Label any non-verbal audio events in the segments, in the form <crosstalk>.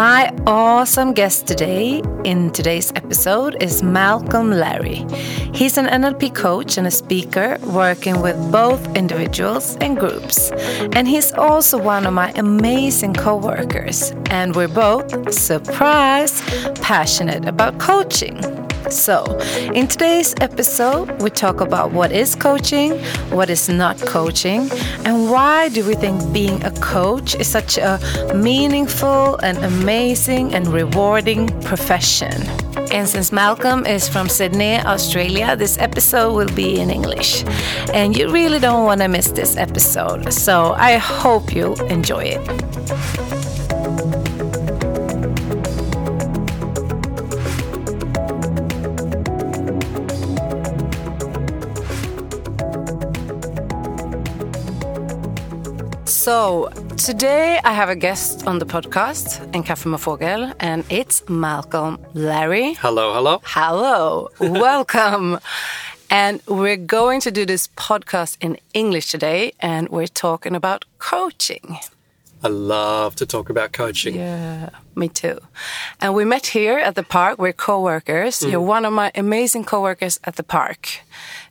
My awesome guest today in today's episode is Malcolm Larry. He's an NLP coach and a speaker working with both individuals and groups. And he's also one of my amazing coworkers. And we're both, surprise, passionate about coaching. So, in today's episode, we talk about what is coaching, what is not coaching, and why do we think being a coach is such a meaningful and amazing and rewarding profession. And since Malcolm is from Sydney, Australia, this episode will be in English. And you really don't want to miss this episode. So I hope you enjoy it. So, today I have a guest on the podcast in Kaffe med Fågel, and it's Malcolm Larry. Hello, hello. Hello, <laughs> welcome. and we're going to do this podcast in English today, and we're talking about coaching. I love to talk about coaching. Yeah, me too. And we met here at the park. We're co-workers. Mm. You're one of my amazing co-workers at the park.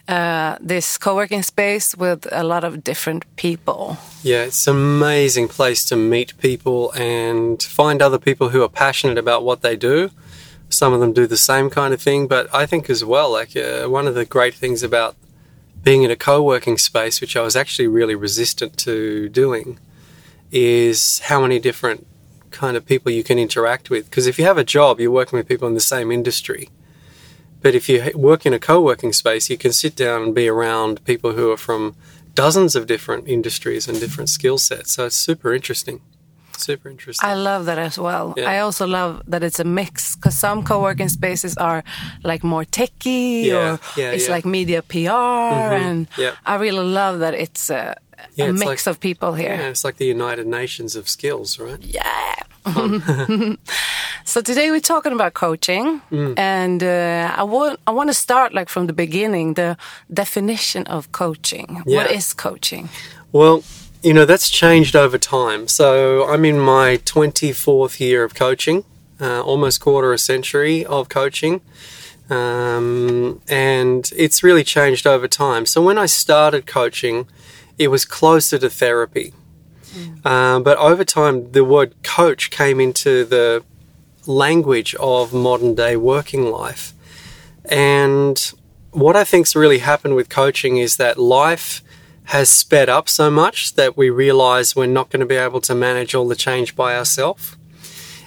Uh, this co-working space with a lot of different people. Yeah, it's an amazing place to meet people and find other people who are passionate about what they do. Some of them do the same kind of thing, but I think as well, like uh, one of the great things about being in a co-working space, which I was actually really resistant to doing, is how many different kind of people you can interact with. Because if you have a job, you're working with people in the same industry but if you work in a co working space, you can sit down and be around people who are from dozens of different industries and different skill sets. So it's super interesting. Super interesting. I love that as well. Yeah. I also love that it's a mix because some co working spaces are like more techy yeah. or yeah, it's like media PR. Mm-hmm. And I really love that it's a, a mix like, of people here. Yeah, it's like the United Nations of skills, right? Yeah. <laughs> so today we're talking about coaching, mm. and uh, I want I want to start like from the beginning. The definition of coaching. Yeah. What is coaching? Well, you know that's changed over time. So I'm in my 24th year of coaching, uh, almost quarter a century of coaching. Um, and it's really changed over time. So when I started coaching, it was closer to therapy. Mm. Um, but over time, the word coach came into the language of modern day working life. And what I think's really happened with coaching is that life has sped up so much that we realize we're not going to be able to manage all the change by ourselves.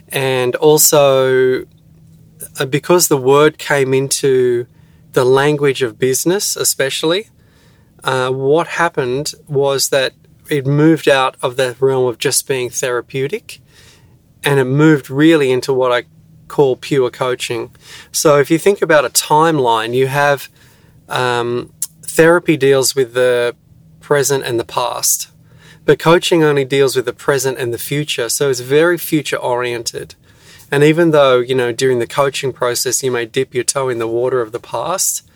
And also, uh, because the word came into the language of business, especially, uh, what happened was that it moved out of the realm of just being therapeutic and it moved really into what I call pure coaching. So if you think about a timeline, you have um, therapy deals with the present and the past, but coaching only deals with the present and the future. So it's very future oriented. And even though, you know, during the coaching process, you may dip your toe in the water of the past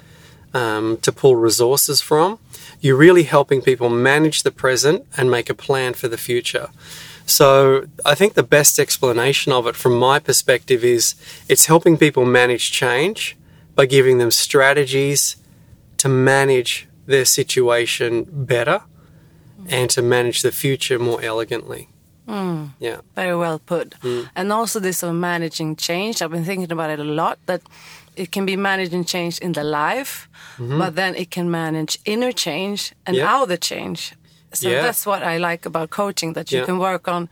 um, to pull resources from, you're really helping people manage the present and make a plan for the future. So I think the best explanation of it from my perspective is it's helping people manage change by giving them strategies to manage their situation better and to manage the future more elegantly. Mm, yeah. Very well put. Mm. And also this of managing change, I've been thinking about it a lot that it can be managed and changed in the life, mm-hmm. but then it can manage inner change and yep. outer change. So yeah. that's what I like about coaching that you yeah. can work on.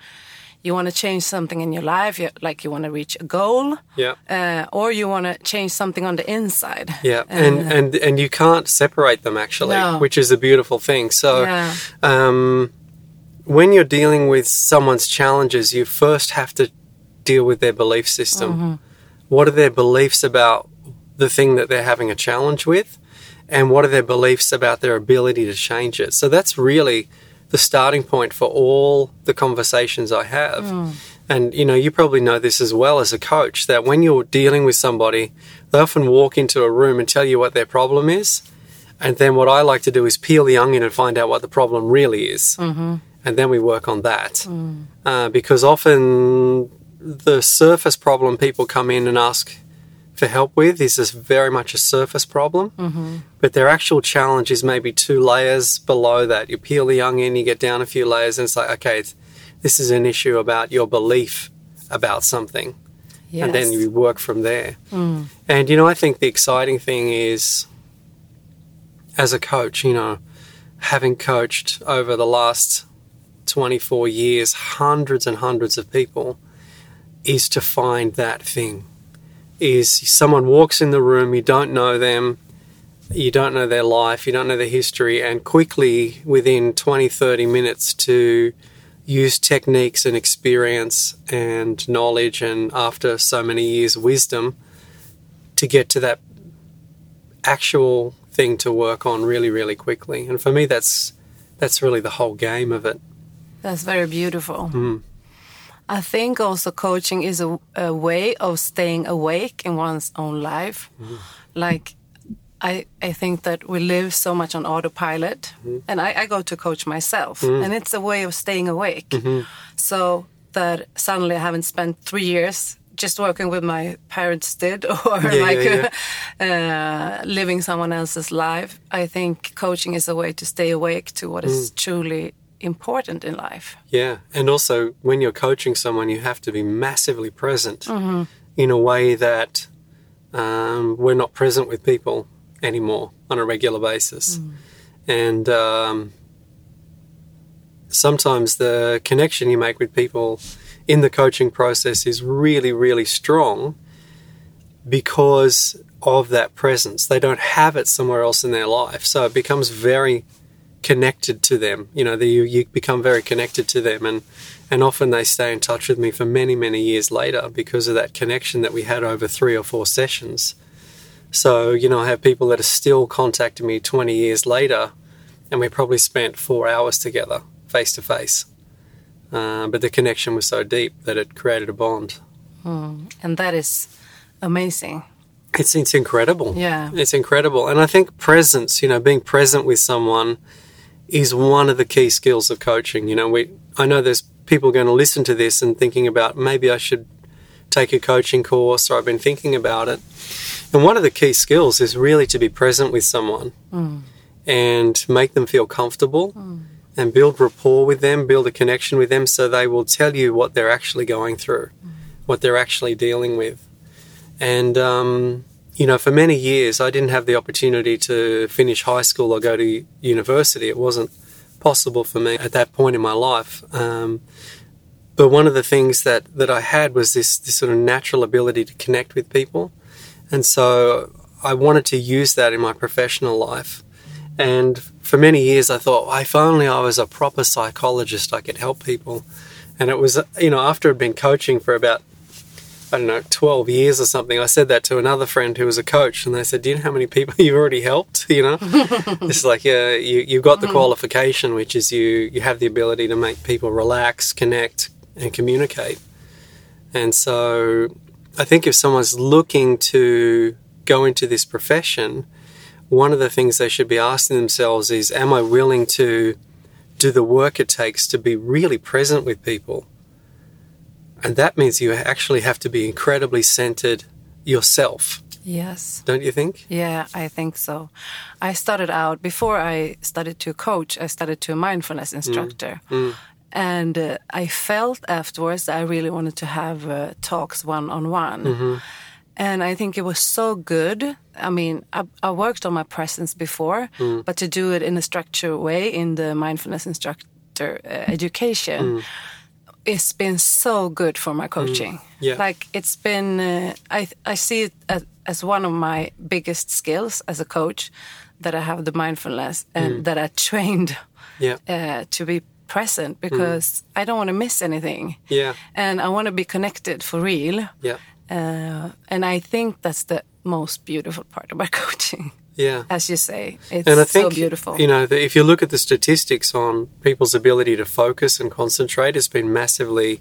You want to change something in your life, like you want to reach a goal, yeah, uh, or you want to change something on the inside. Yeah, uh, and and and you can't separate them actually, no. which is a beautiful thing. So, yeah. um, when you're dealing with someone's challenges, you first have to deal with their belief system. What are their beliefs about the thing that they're having a challenge with? And what are their beliefs about their ability to change it? So that's really the starting point for all the conversations I have. And you know, you probably know this as well as a coach that when you're dealing with somebody, they often walk into a room and tell you what their problem is. And then what I like to do is peel the onion and find out what the problem really is. Mm-hmm. And then we work on that. Uh, because often the surface problem people come in and ask for help with is just very much a surface problem. Mm-hmm. But their actual challenge is maybe two layers below that. You peel the young onion, you get down a few layers, and it's like, okay, this is an issue about your belief about something. And then you work from there. And, you know, I think the exciting thing is, as a coach, you know, having coached over the last 24 years hundreds and hundreds of people, is to find that thing. Is someone walks in the room, you don't know them, you don't know their life, you don't know their history, and quickly within 20, 30 minutes to use techniques and experience and knowledge, and after so many years, wisdom to get to that actual thing to work on really, really quickly. And for me, that's that's really the whole game of it. That's very beautiful. Mm. I think also coaching is a, a way of staying awake in one's own life. Mm-hmm. Like, I, I think that we live so much on autopilot, mm-hmm. and I, I go to coach myself, mm-hmm. and it's a way of staying awake. So that suddenly I haven't spent three years just working with my parents did, <laughs> or Yeah, like yeah, <laughs> uh, living someone else's life. I think coaching is a way to stay awake to what is mm. truly important in life. Yeah, and also when you're coaching someone, you have to be massively present in a way that um, we're not present with people anymore on a regular basis. And um, sometimes the connection you make with people in the coaching process is really, really strong because of that presence. They don't have it somewhere else in their life. So it becomes very connected to them. You know, the, you, you become very connected to them, and and often they stay in touch with me for many many years later because of that connection that we had over three or four sessions. So you know, I have people that are still contacting me twenty years later, and we probably spent four hours together face to face. Uh, But the connection was so deep that it created a bond. And that is amazing. It's it's incredible. Yeah. It's incredible. And I think presence, you know, being present with someone is one of the key skills of coaching. You know, we I know there's people going to listen to this and thinking about maybe I should take a coaching course or I've been thinking about it. And one of the key skills is really to be present with someone mm. and make them feel comfortable mm. and build rapport with them, build a connection with them so they will tell you what they're actually going through, mm. what they're actually dealing with. And, um, you know, for many years, I didn't have the opportunity to finish high school or go to university. It wasn't possible for me at that point in my life. Um, but one of the things that, that I had was this, this sort of natural ability to connect with people. And so I wanted to use that in my professional life. And for many years, I thought, if only I was a proper psychologist, I could help people. And it was, you know, after I'd been coaching for about I don't know, 12 years or something. I said that to another friend who was a coach, and they said, Do you know how many people <laughs> you've already helped? <laughs> You know? <laughs> it's like, yeah, you, you've got the mm-hmm. qualification, which is you, you have the ability to make people relax, connect, and communicate. And so I think if someone's looking to go into this profession, one of the things they should be asking themselves is, Am I willing to do the work it takes to be really present with people? And that means you actually have to be incredibly centered yourself, Yes. don't you think? Yeah, I think so. I started out before I started to coach. I started to a mindfulness instructor, and uh, I felt afterwards that I really wanted to have uh, talks one on one. And I think it was so good. I mean, I, I worked on my presence before, but to do it in a structured way in the mindfulness instructor uh, education, it's been so good for my coaching. Yeah. Like it's been, uh, I I see it as, as one of my biggest skills as a coach that I have the mindfulness and that I trained Yeah. uh, to be present because I don't want to miss anything. Yeah. And I want to be connected for real. Yeah. Uh, and I think that's the most beautiful part about <laughs> coaching. Yeah. As you say, it's and I think so beautiful. you know if you look at the statistics on people's ability to focus and concentrate, it's been massively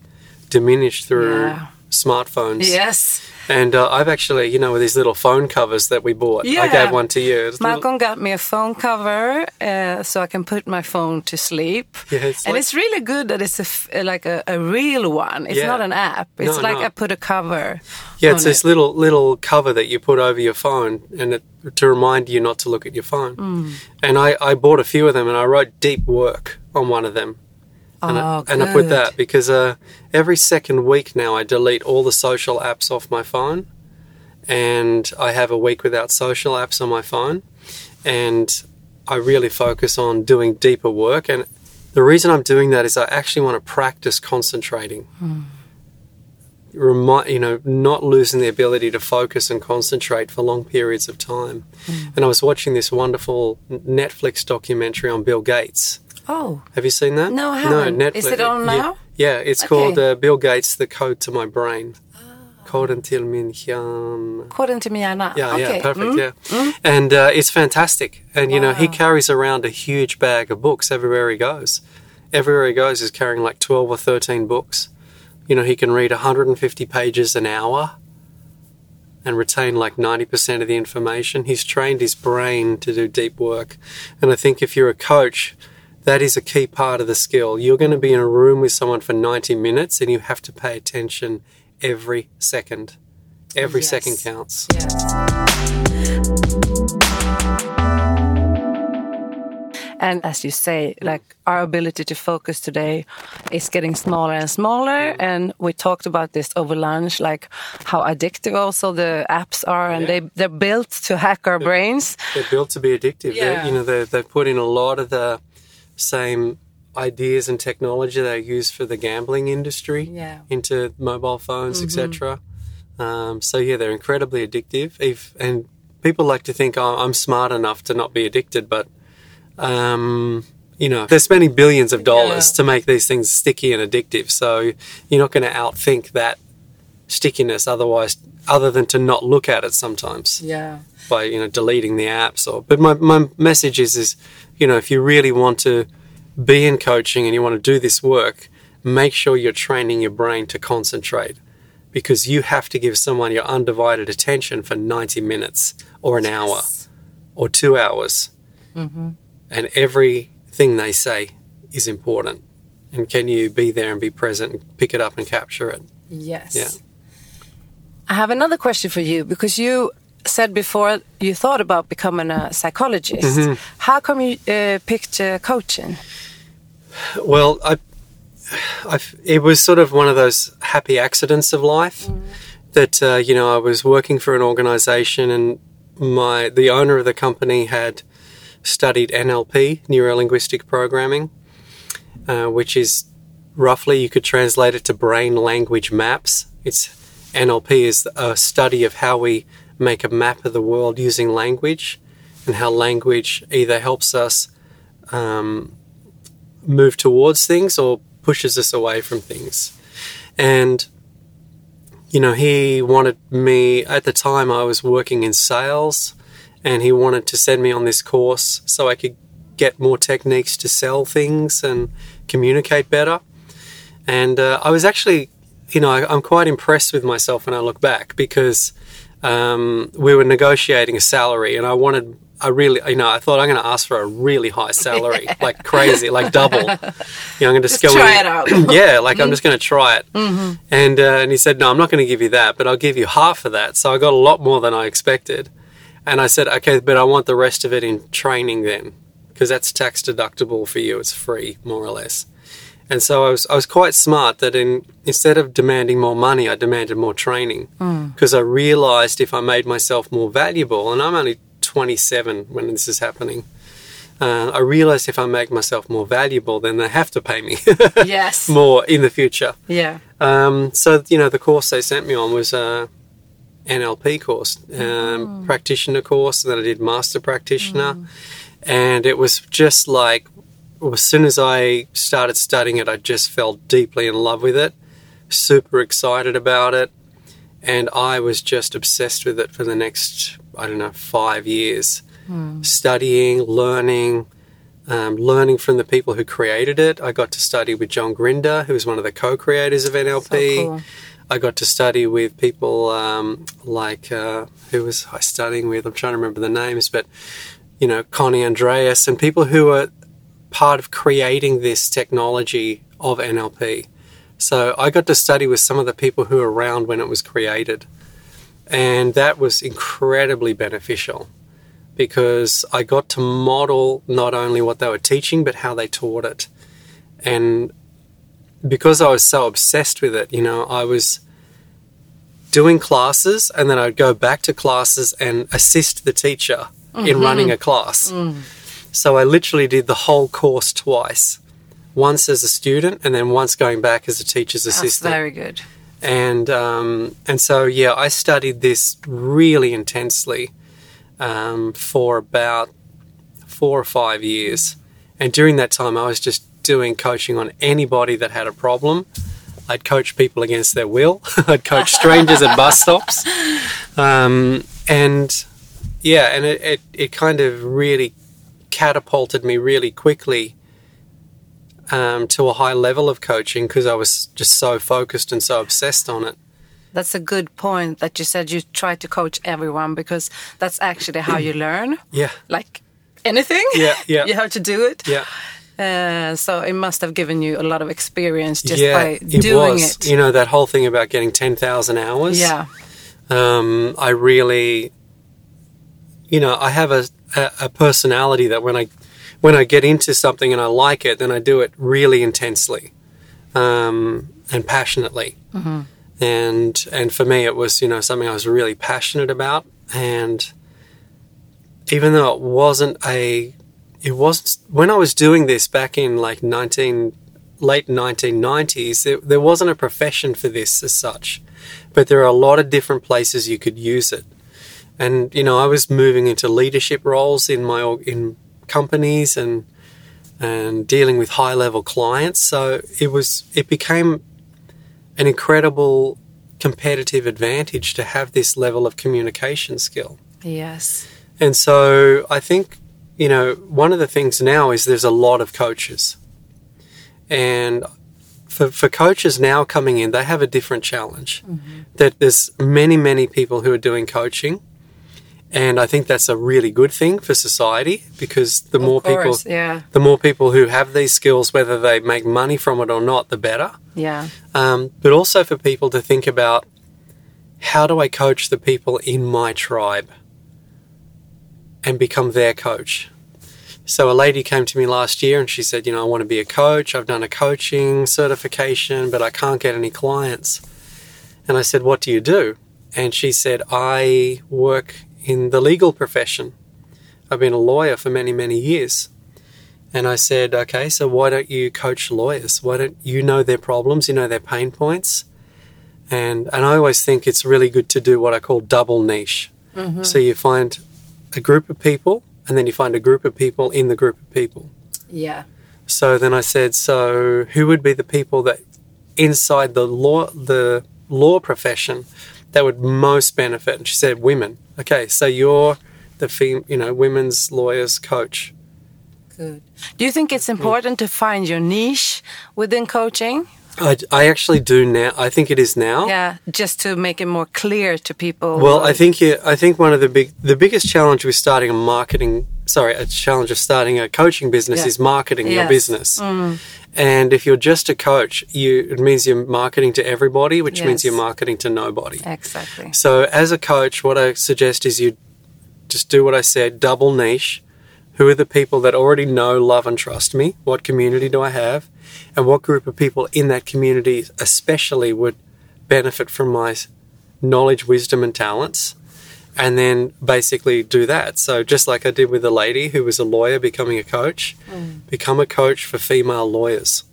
diminished through Yeah. Smartphones. yes. And uh, I've actually, you know, with these little phone covers that we bought, I gave one to you. It's little- Malcolm got me a phone cover uh, so I can put my phone to sleep. Yeah, it's and like- it's really good that it's a f- like a, a real one. It's Yeah. not an app. It's No, like no. I put a cover. yeah, it's this it. little little cover that you put over your phone, and it, to remind you not to look at your phone. Mm. And I, I bought a few of them, and I wrote deep work on one of them. And, I, Oh, and I put that because uh, every second week now I delete all the social apps off my phone, and I have a week without social apps on my phone, and I really focus on doing deeper work. And the reason I'm doing that is I actually want to practice concentrating. Remind you know, not losing the ability to focus and concentrate for long periods of time. And I was watching this wonderful Netflix documentary on Bill Gates. Oh, Have you seen that? No, I haven't. Is it on now? Yeah, it's Okay. called uh, Bill Gates: The Code to My Brain. Koden till min hjärna. according to Miana. Yeah, okay. yeah, perfect. mm. Yeah, and uh, it's fantastic. And you know, he carries around a huge bag of books everywhere he goes. Everywhere he goes, he's carrying like twelve or thirteen books. You know, he can read 150 pages an hour and retain like 90% of the information. He's trained his brain to do deep work. And I think if you're a coach, that is a key part of the skill. You're going to be in a room with someone for 90 minutes and you have to pay attention every second. Every Yes. second counts. And as you say, like our ability to focus today is getting smaller and smaller. And we talked about this over lunch, like how addictive also the apps are, and they they're built to hack our brains. They're built to be addictive. They're- Yeah. You know, they they put in a lot of the same ideas and technology they use for the gambling industry Yeah. into mobile phones, etc. Um, so yeah, they're incredibly addictive. If, and people like to think, oh, I'm smart enough to not be addicted, but um, you know, they're spending billions of dollars Yeah. to make these things sticky and addictive. So you're not going to outthink that stickiness otherwise, other than to not look at it sometimes Yeah. By you know deleting the apps or but my, my message is is you know if you really want to be in coaching and you want to do this work make sure you're training your brain to concentrate because you have to give someone your undivided attention for 90 minutes or an hour or two hours. Mm-hmm. And everything they say is important. And can you be there and be present and pick it up and capture it? Yes. Yeah. I have another question for you because you said before you thought about becoming a psychologist. Mm-hmm. How come you uh, picked uh, coaching? Well, I, I, it was sort of one of those happy accidents of life that uh, you know I was working for an organisation and my the owner of the company had studied NLP, neuro linguistic programming, uh, which is roughly you could translate it to brain language maps. It's NLP is a study of how we make a map of the world using language, and how language either helps us um, move towards things or pushes us away from things. And you know, he wanted me at the time I was working in sales and he wanted to send me on this course so I could get more techniques to sell things and communicate better. And uh, I was actually, you know, I, I'm quite impressed with myself when I look back because um, we were negotiating a salary and I wanted, I really, you know, I thought I'm going to ask for a really high salary, <laughs> like crazy, like double. You know, I'm going to just, try it out. <clears throat> yeah, like I'm just going to try it. And uh, and he said, no, I'm not going to give you that, but I'll give you half of that. So I got a lot more than I expected. And I said, okay, but I want the rest of it in training then, because that's tax deductible for you. It's free, more or less. And so I was I was quite smart that in instead of demanding more money, I demanded more training because I realized if I made myself more valuable, and I'm only 27 when this is happening. Uh, I realized if I make myself more valuable, then they have to pay me <laughs> yes. more in the future. Yeah. Um, so you know, the course they sent me on was a NLP course, um, practitioner course, and then I did master practitioner, and it was just like as soon as I started studying it, I just fell deeply in love with it, super excited about it, and I was just obsessed with it for the next, I don't know, five years. Studying, learning, um, learning from the people who created it. I got to study with John Grinder, who was one of the co creators of NLP. So cool. I got to study with people um, like uh, who was I studying with? I'm trying to remember the names, but you know, Connie Andreas and people who were part of creating this technology of NLP. So I got to study with some of the people who were around when it was created, and that was incredibly beneficial because I got to model not only what they were teaching but how they taught it, and because I was so obsessed with it, you know, I was doing classes and then I'd go back to classes and assist the teacher in mm-hmm. running a class. Mm. So I literally did the whole course twice. Once as a student and then once going back as a teacher's That's assistant. very good. And um, and so yeah, I studied this really intensely um, for about four or five years. And during that time, I was just doing coaching on anybody that had a problem. I'd coach people against their will. <laughs> I'd coach strangers at bus stops. <laughs> Um, and yeah, and it, it, it kind of really catapulted me really quickly um, to a high level of coaching because I was just so focused and so obsessed on it. That's a good point that you said you try to coach everyone because that's actually how you <clears throat> learn. Yeah, Like anything, Yeah, yeah. <laughs> you have to do it. yeah. Uh, so it must have given you a lot of experience just yeah, by it doing was. it. You know that whole thing about getting ten thousand hours. Yeah, um, I really, you know, I have a, a a personality that when I when I get into something and I like it, then I do it really intensely um, and passionately. And and for me, it was you know something I was really passionate about, and even though it wasn't a it was when I was doing this back in like 19 late 1990s there, there wasn't a profession for this as such. But there are a lot of different places you could use it and you know I was moving into leadership roles in my in companies and and dealing with high level clients so it was it became an incredible competitive advantage to have this level of communication skill yes, and so I think, you know, one of the things now is there's a lot of coaches. And for, for coaches now coming in, they have a different challenge. Mm-hmm. That there's many, many people who are doing coaching. And I think that's a really good thing for society because the more course, people yeah, the more people who have these skills, whether they make money from it or not, the better. yeah, Um, but also for people to think about how do I coach the people in my tribe and become their coach. So a lady came to me last year and she said, you know, I want to be a coach. I've done a coaching certification, but I can't get any clients. And I said, what do you do? And she said, I work in the legal profession. I've been a lawyer for many, many years. And I said, okay, so why don't you coach lawyers? Why don't you know their problems, you know their pain points? And and I always think it's really good to do what I call double niche. Mm-hmm. So you find a group of people and then you find a group of people in the group of people. yeah, So then I said, so who would be the people that inside the law the law profession that would most benefit? And she said, women. Okay, so you're the fem- you know women's lawyers coach. good. Do you think it's important to find your niche within coaching? I, I actually do now. I think it is now. Yeah, just to make it more clear to people. Well, I think you, I think one of the big the biggest challenge with starting a marketing sorry a challenge of starting a coaching business Yeah. is marketing your Yes. business. Mm. And if you're just a coach, you it means you're marketing to everybody, which means you're marketing to nobody. exactly. So as a coach, what I suggest is you just do what I said, double niche. Who are the people that already know, love, and trust me? What community do I have? And what group of people in that community, especially, would benefit from my knowledge, wisdom, and talents? And then basically do that. So, just like I did with a lady who was a lawyer becoming a coach, mm. become a coach for female lawyers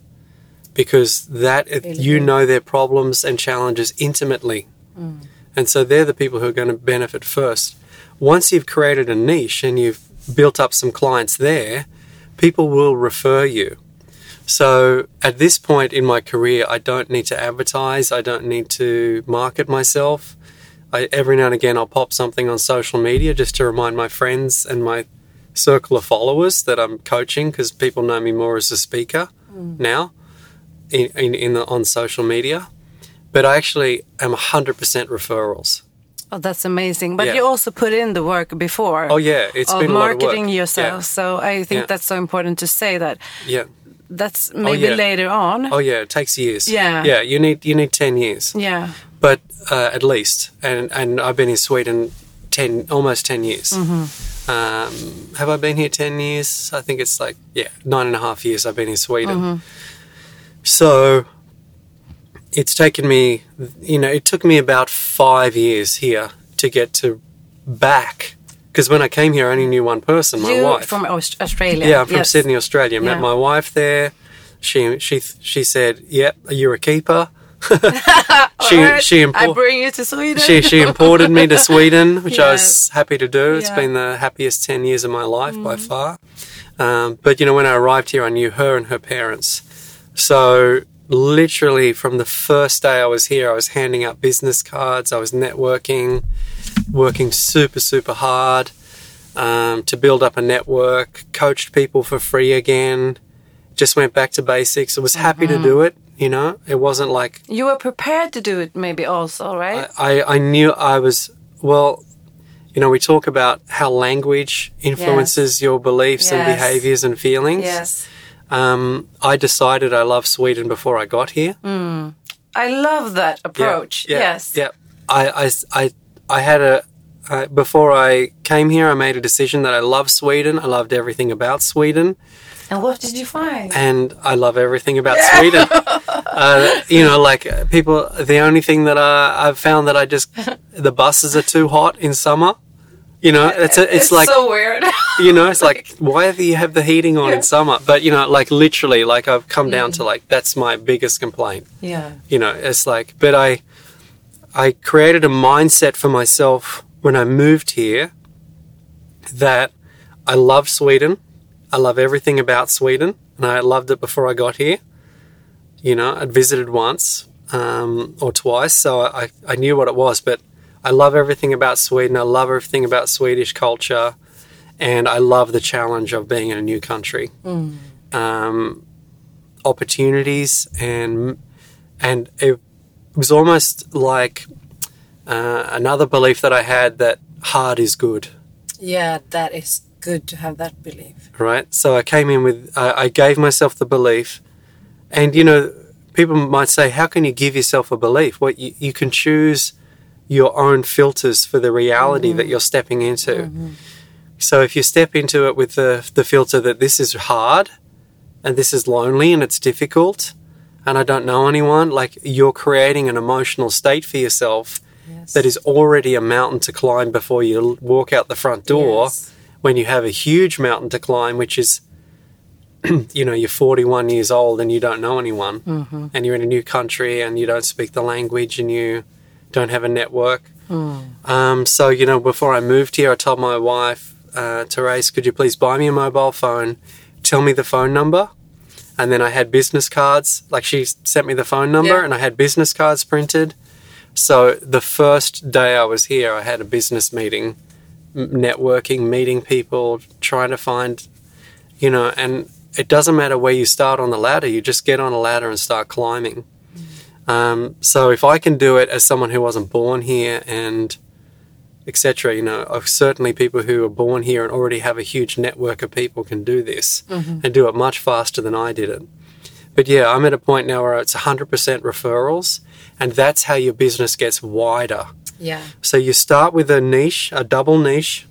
because that Really you good. know their problems and challenges intimately. Mm. And so they're the people who are going to benefit first. Once you've created a niche and you've built up some clients there, people will refer you. So at this point in my career, I don't need to advertise. I don't need to market myself. I, every now and again, I'll pop something on social media just to remind my friends and my circle of followers that I'm coaching because people know me more as a speaker mm. now in, in, in the, on social media. But I actually am 100% referrals. Oh, that's amazing. But Yeah. you also put in the work before. Oh, yeah, it's of been a lot of work. marketing yourself. Yeah. So I think Yeah. that's so important to say that. Yeah. That's oh, maybe yeah. later on. Oh yeah, it takes years. Yeah. Yeah, you need you need 10 years. Yeah. But uh, at least, and and I've been in Sweden ten, almost ten years. Mm-hmm. Um, have I been here ten years? I think it's like yeah, nine and a half years. I've been in Sweden. Mm-hmm. So it's taken me, you know, it took me about five years here to get to back. Because when I came here, I only knew one person, my you wife. from Aus- Australia. Yeah, I'm from Yes. Sydney, Australia. Met Yeah. my wife there. She she she said, "Yep, you're a keeper." She she I bring you to Sweden. she she imported me to <laughs> Sweden, which I was happy to do. It's Yeah. Been the happiest ten years of my life by far. Um, but you know, when I arrived here, I knew her and her parents. So literally from the first day I was here, I was handing out business cards. I was networking, working super super hard um, to build up a network. Coached people for free again. Just went back to basics. I was happy Mm-hmm. to do it. You know, it wasn't like you were prepared to do it, maybe also, right? I, I knew I was well. You know, we talk about how language influences your beliefs and behaviors and feelings. yes. Um, I decided I love Sweden before I got here. I love that approach. Yeah, yes. Yeah. I, I, I, I had a. I, before I came here, I made a decision that I love Sweden. I loved everything about Sweden, And what did you find? and I love everything about Sweden. <laughs> uh, you know, like uh, people. The only thing that I, I've found that I just the buses are too hot in summer. You know, it's a, it's, like so weird. <laughs> you know, it's like why do you have the heating on in summer? But you know, like literally, like I've come down to like that's my biggest complaint. yeah. You know, it's like, but I, I created a mindset for myself when I moved here that I love Sweden. I love everything about Sweden, and I loved it before I got here. You know, I'd visited once um, or twice, so I, I knew what it was. But I love everything about Sweden. I love everything about Swedish culture, and I love the challenge of being in a new country. Um, opportunities and and it was almost like uh, another belief that I had that hard is good. Yeah, that is good to have that belief. right? So I came in with, I, I gave myself the belief, and you know, people might say, how can you give yourself a belief? Well, you, you can choose your own filters for the reality that you're stepping into. So if you step into it with the the filter that this is hard, and this is lonely, and it's difficult, and I don't know anyone, like you're creating an emotional state for yourself Yes. that is already a mountain to climb before you walk out the front door Yes. when you have a huge mountain to climb, which is, <clears throat> you know, you're 41 years old and you don't know anyone, Mm-hmm. and you're in a new country and you don't speak the language and you don't have a network. Mm. Um, so, you know, before I moved here, I told my wife, uh, Therese, could you please buy me a mobile phone? Tell me the phone number. And then I had business cards. Like she sent me the phone number Yeah. and I had business cards printed. So the first day I was here, I had a business meeting, networking, meeting people, trying to find, you know, and it doesn't matter where you start on the ladder, you just get on a ladder and start climbing. Um, so if I can do it as someone who wasn't born here and etc., you know, uh, certainly people who are born here and already have a huge network of people can do this and do it much faster than I did it. But yeah, I'm at a point now where it's 100% referrals, and that's how your business gets wider. Yeah. So you start with a niche, a double niche,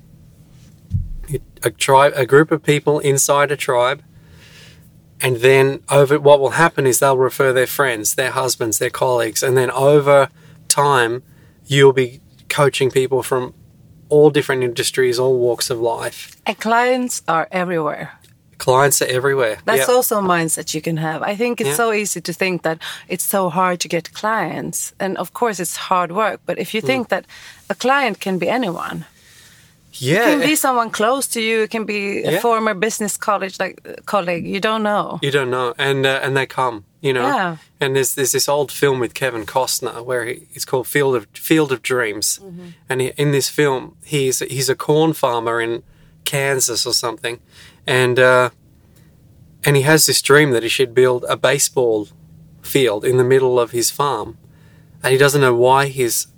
a tribe, a group of people inside a tribe, and then over what will happen is they'll refer their friends, their husbands, their colleagues, and then over time you'll be coaching people from all different industries, all walks of life. And clients are everywhere. Clients are everywhere. That's Yep. also a mindset you can have. I think it's Yeah. so easy to think that it's so hard to get clients. And of course, it's hard work. But if you think that a client can be anyone, yeah, It can be someone close to you. It can be a Yeah. former business college like uh, colleague. You don't know. You don't know, and uh, and they come, you know. Yeah. And there's there's this old film with Kevin Costner where he, it's called Field of Field of Dreams, Mm-hmm. and he, in this film he's he's a corn farmer in Kansas or something, and uh, and he has this dream that he should build a baseball field in the middle of his farm, and he doesn't know why he's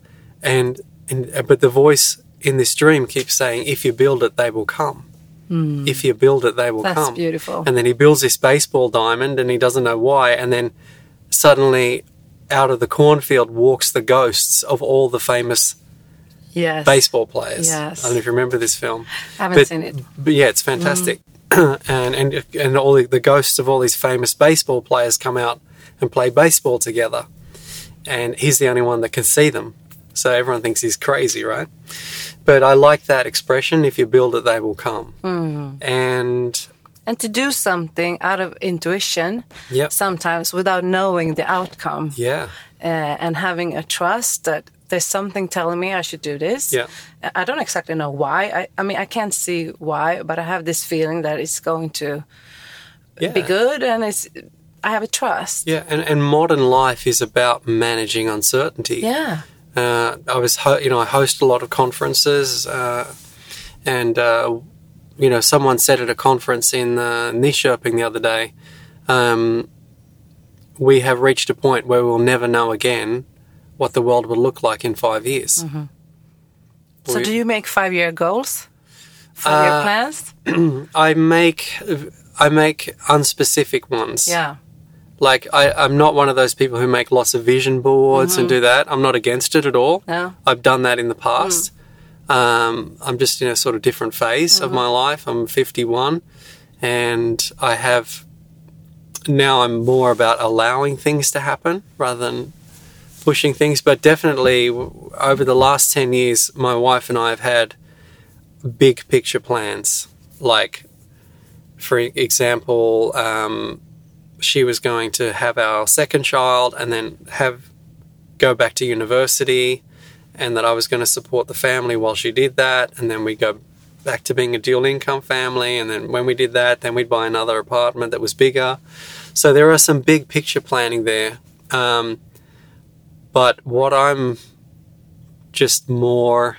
and and but the voice in this dream keeps saying, "If you build it, they will come." If you build it, they will. That's come. beautiful. And then he builds this baseball diamond and he doesn't know why. And then suddenly, out of the cornfield walks the ghosts of all the famous Yes. baseball players. Yes. I don't know if you remember this film. I haven't but, seen it. But yeah, it's fantastic. <clears throat> and and and all the, the ghosts of all these famous baseball players come out and play baseball together. And he's the only one that can see them. So everyone thinks he's crazy, right? But I like that expression if you build it, they will come. Hmm. And And to do something out of intuition, Yep. sometimes without knowing the outcome, yeah, uh, and having a trust that there's something telling me I should do this. Yeah. I don't exactly know why. I, I mean, I can't see why, but I have this feeling that it's going to yeah. be good, and it's. I have a trust. Yeah, and, and modern life is about managing uncertainty. Yeah. Uh, I was, ho- you know, I host a lot of conferences, uh, and uh, you know, someone said at a conference in uh, Nyköping the other day, um, we have reached a point where we'll never know again what the world will look like in five years. So, We- do you make five-year goals? Five-year Uh, plans? <clears throat> I make, I make unspecific ones. Yeah. Like I, I'm not one of those people who make lots of vision boards and do that. I'm not against it at all. No. I've done that in the past. Um, I'm just in a sort of different phase of my life. I'm 51, and I have now. I'm more about allowing things to happen rather than pushing things. But definitely, over the last 10 years, my wife and I have had big picture plans. Like, for example, um, she was going to have our second child and then have go back to university and that I was going to support the family while she did that and then we go back to being a dual income family and then when we did that then we'd buy another apartment that was bigger so there are some big picture planning there um, but what I'm just more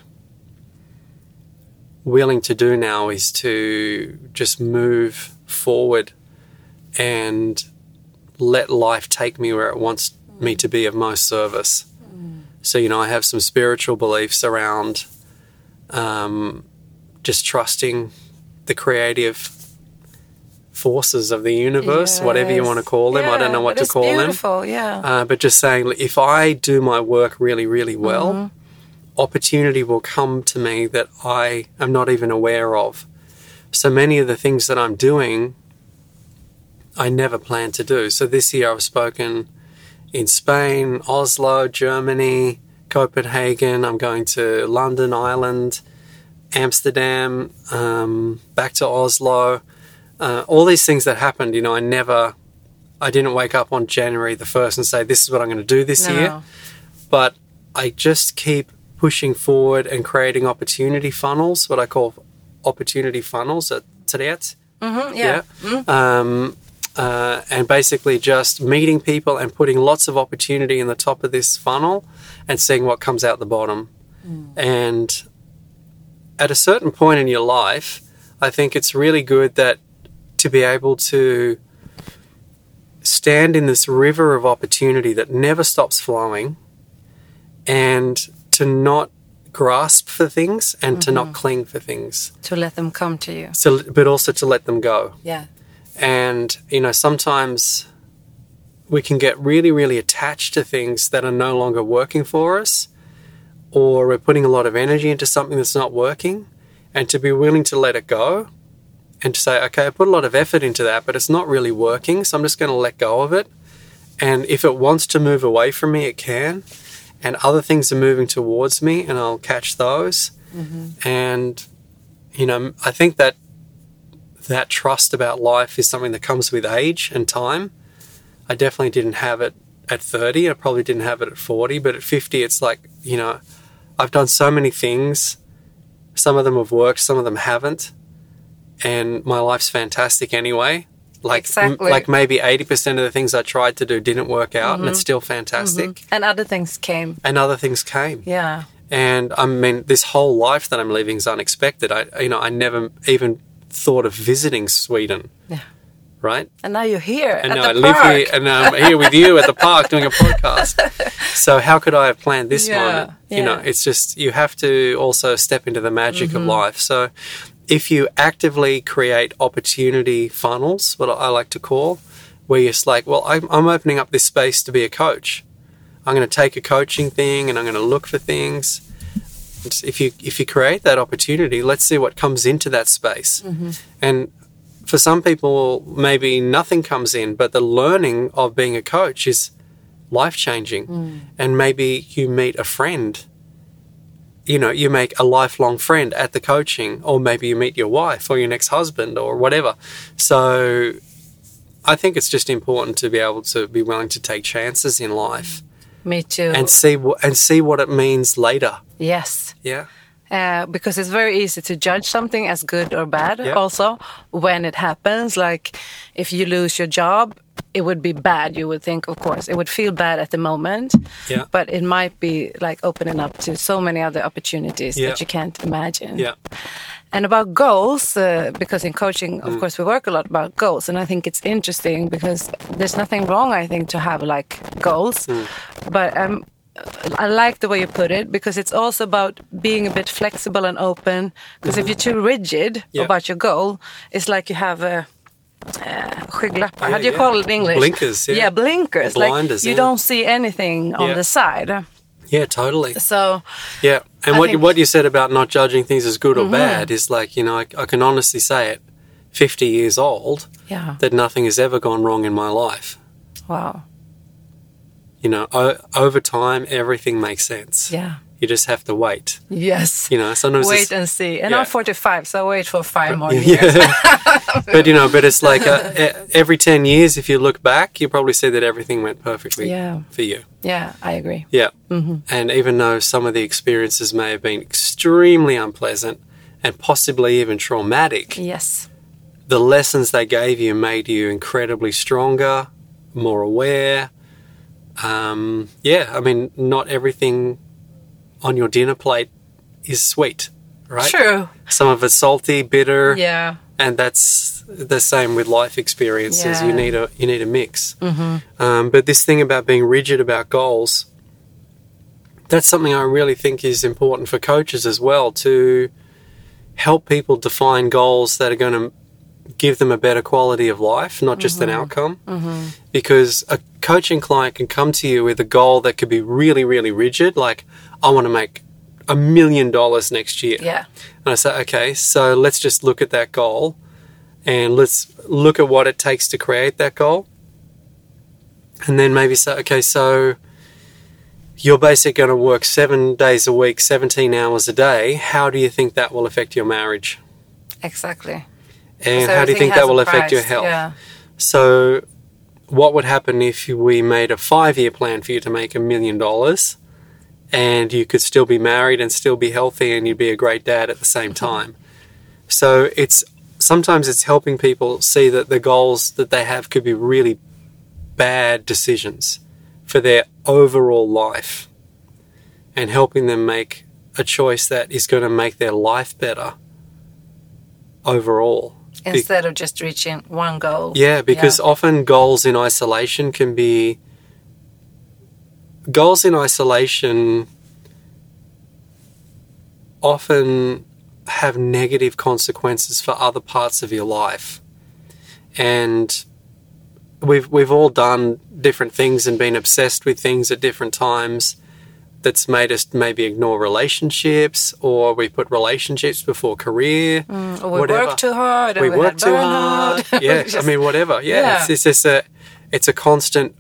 willing to do now is to just move forward and let life take me where it wants me to be of most service. So, you know, I have some spiritual beliefs around um, just trusting the creative forces of the universe, whatever you want to call them. I don't know what to call them. Yeah. Uh, but just saying, if I do my work really, really well, Mm-hmm. opportunity will come to me that I am not even aware of. So many of the things that I'm doing, I never planned to do. So this year I've spoken in Spain, Oslo, Germany, Copenhagen. I'm going to London, Ireland, Amsterdam, um, back to Oslo. Uh, all these things that happened, you know, I never, I didn't wake up on January the 1st and say, this is what I'm going to do this no. year but I just keep pushing forward and creating opportunity funnels, what I call opportunity funnels at Tret. Mhm, yeah. Um, uh, and basically just meeting people and putting lots of opportunity in the top of this funnel and seeing what comes out the bottom. And at a certain point in your life, I think it's really good that to be able to stand in this river of opportunity that never stops flowing and to not grasp for things and to not mm-hmm. cling for things To let them come to you. so, but also to let them go Yeah. and you know sometimes we can get really really attached to things that are no longer working for us or we're putting a lot of energy into something that's not working and to be willing to let it go and to say okay i put a lot of effort into that but it's not really working so i'm just going to let go of it and if it wants to move away from me it can and other things are moving towards me and i'll catch those mm-hmm. and you know i think that that trust about life is something that comes with age and time. I definitely didn't have it at 30. I probably didn't have it at 40, but at 50, it's like, you know, I've done so many things Some of them have worked, some of them haven't. And my life's fantastic anyway. Like, Exactly. like maybe 80% of the things I tried to do didn't work out, and it's still fantastic. And other things came. And other things came. Yeah. And I mean, this whole life that I'm living is unexpected. I, you know, I never even thought of visiting Sweden. Yeah. Right. And now you're here And now I live here, and I'm here with you at the park doing a <laughs> podcast. So how could I have planned this Yeah, moment? You know, it's just you have to also step into the magic Mm-hmm. of life. So if you actively create opportunity funnels, what I like to call, where you're just like, well, I'm, I'm opening up this space to be a coach. I'm going to take a coaching thing, and I'm going to look for things. If you if you create that opportunity, let's see what comes into that space. Mm-hmm. And for some people, maybe nothing comes in, but the learning of being a coach is life changing. Mm. And maybe you meet a friend. You know, you make a lifelong friend at the coaching, or maybe you meet your wife or your next husband or whatever. So I think it's just important to be able to be willing to take chances in life Me too. and see wh- and see what it means later. yes. Yeah. Uh, because it's very easy to judge something as good or bad Yeah. also when it happens like if you lose your job it would be bad you would think of course it would feel bad at the moment Yeah. but it might be like opening up to so many other opportunities Yeah. that you can't imagine Yeah. and about goals uh, because in coaching Mm. of course we work a lot about goals and i think it's interesting because there's nothing wrong i think to have like goals Mm. but um, I like the way you put it because it's also about being a bit flexible and open. Because if you're too rigid Mm-hmm. Yeah. about your goal, it's like you have a uh, skygglappar. How Yeah, do you yeah. call it in English? Blinkers, yeah. blinkers. Blinders, like you yeah. don't see anything on Yeah. the side. Yeah, totally. So Yeah, and I what you, Mm-hmm. what you said about not judging things as good or bad is like you know I, I can honestly say it, fifty years old, yeah, that nothing has ever gone wrong in my life. wow, You know, o- over time everything makes sense. yeah, You just have to wait. yes. You know, sometimes Wait and see. And yeah. I'm 45, so I wait for five more <laughs> years. yeah, <laughs> but you know, but it's like uh, e- every ten years, if you look back, you probably see that everything went perfectly Yeah. for you. Yeah, I agree. Yeah. And even though some of the experiences may have been extremely unpleasant and possibly even traumatic, Yes. the lessons they gave you made you incredibly stronger, more aware. Um, yeah, I mean, not everything on your dinner plate is sweet, right? True. Some of it's salty, bitter, Yeah. and that's the same with life experiences. You need a you need a mix. Um, but this thing about being rigid about goals, that's something I really think is important for coaches as well to help people define goals that are going to give them a better quality of life, not just an mm-hmm. outcome. Mm-hmm. Because a coaching client can come to you with a goal that could be really, really rigid, like I want to make a million dollars next year. Yeah. And I say, okay, so let's just look at that goal and let's look at what it takes to create that goal. And then maybe say, okay, so you're basically going to work seven days a week, 17 hours a day. How do you think that will affect your marriage? Exactly. And So how do you think that will affect your health? Yeah. So, what would happen if we made a five year plan for you to make a million dollars and you could still be married and still be healthy and you'd be a great dad at the same time? So, it's sometimes it's helping people see that the goals that they have could be really bad decisions for their overall life and helping them make a choice that is going to make their life better overall. Instead of just reaching one goal. yeah, because often goals in isolation can be goals in isolation often have negative consequences for other parts of your life. And we've we've all done different things and been obsessed with things at different times that's made us maybe ignore relationships or we put relationships before career. Or we whatever. work too hard. we and work too hard. burnout. <laughs> yeah, I mean whatever. Yeah, Yeah. It's, it's just a it's a constant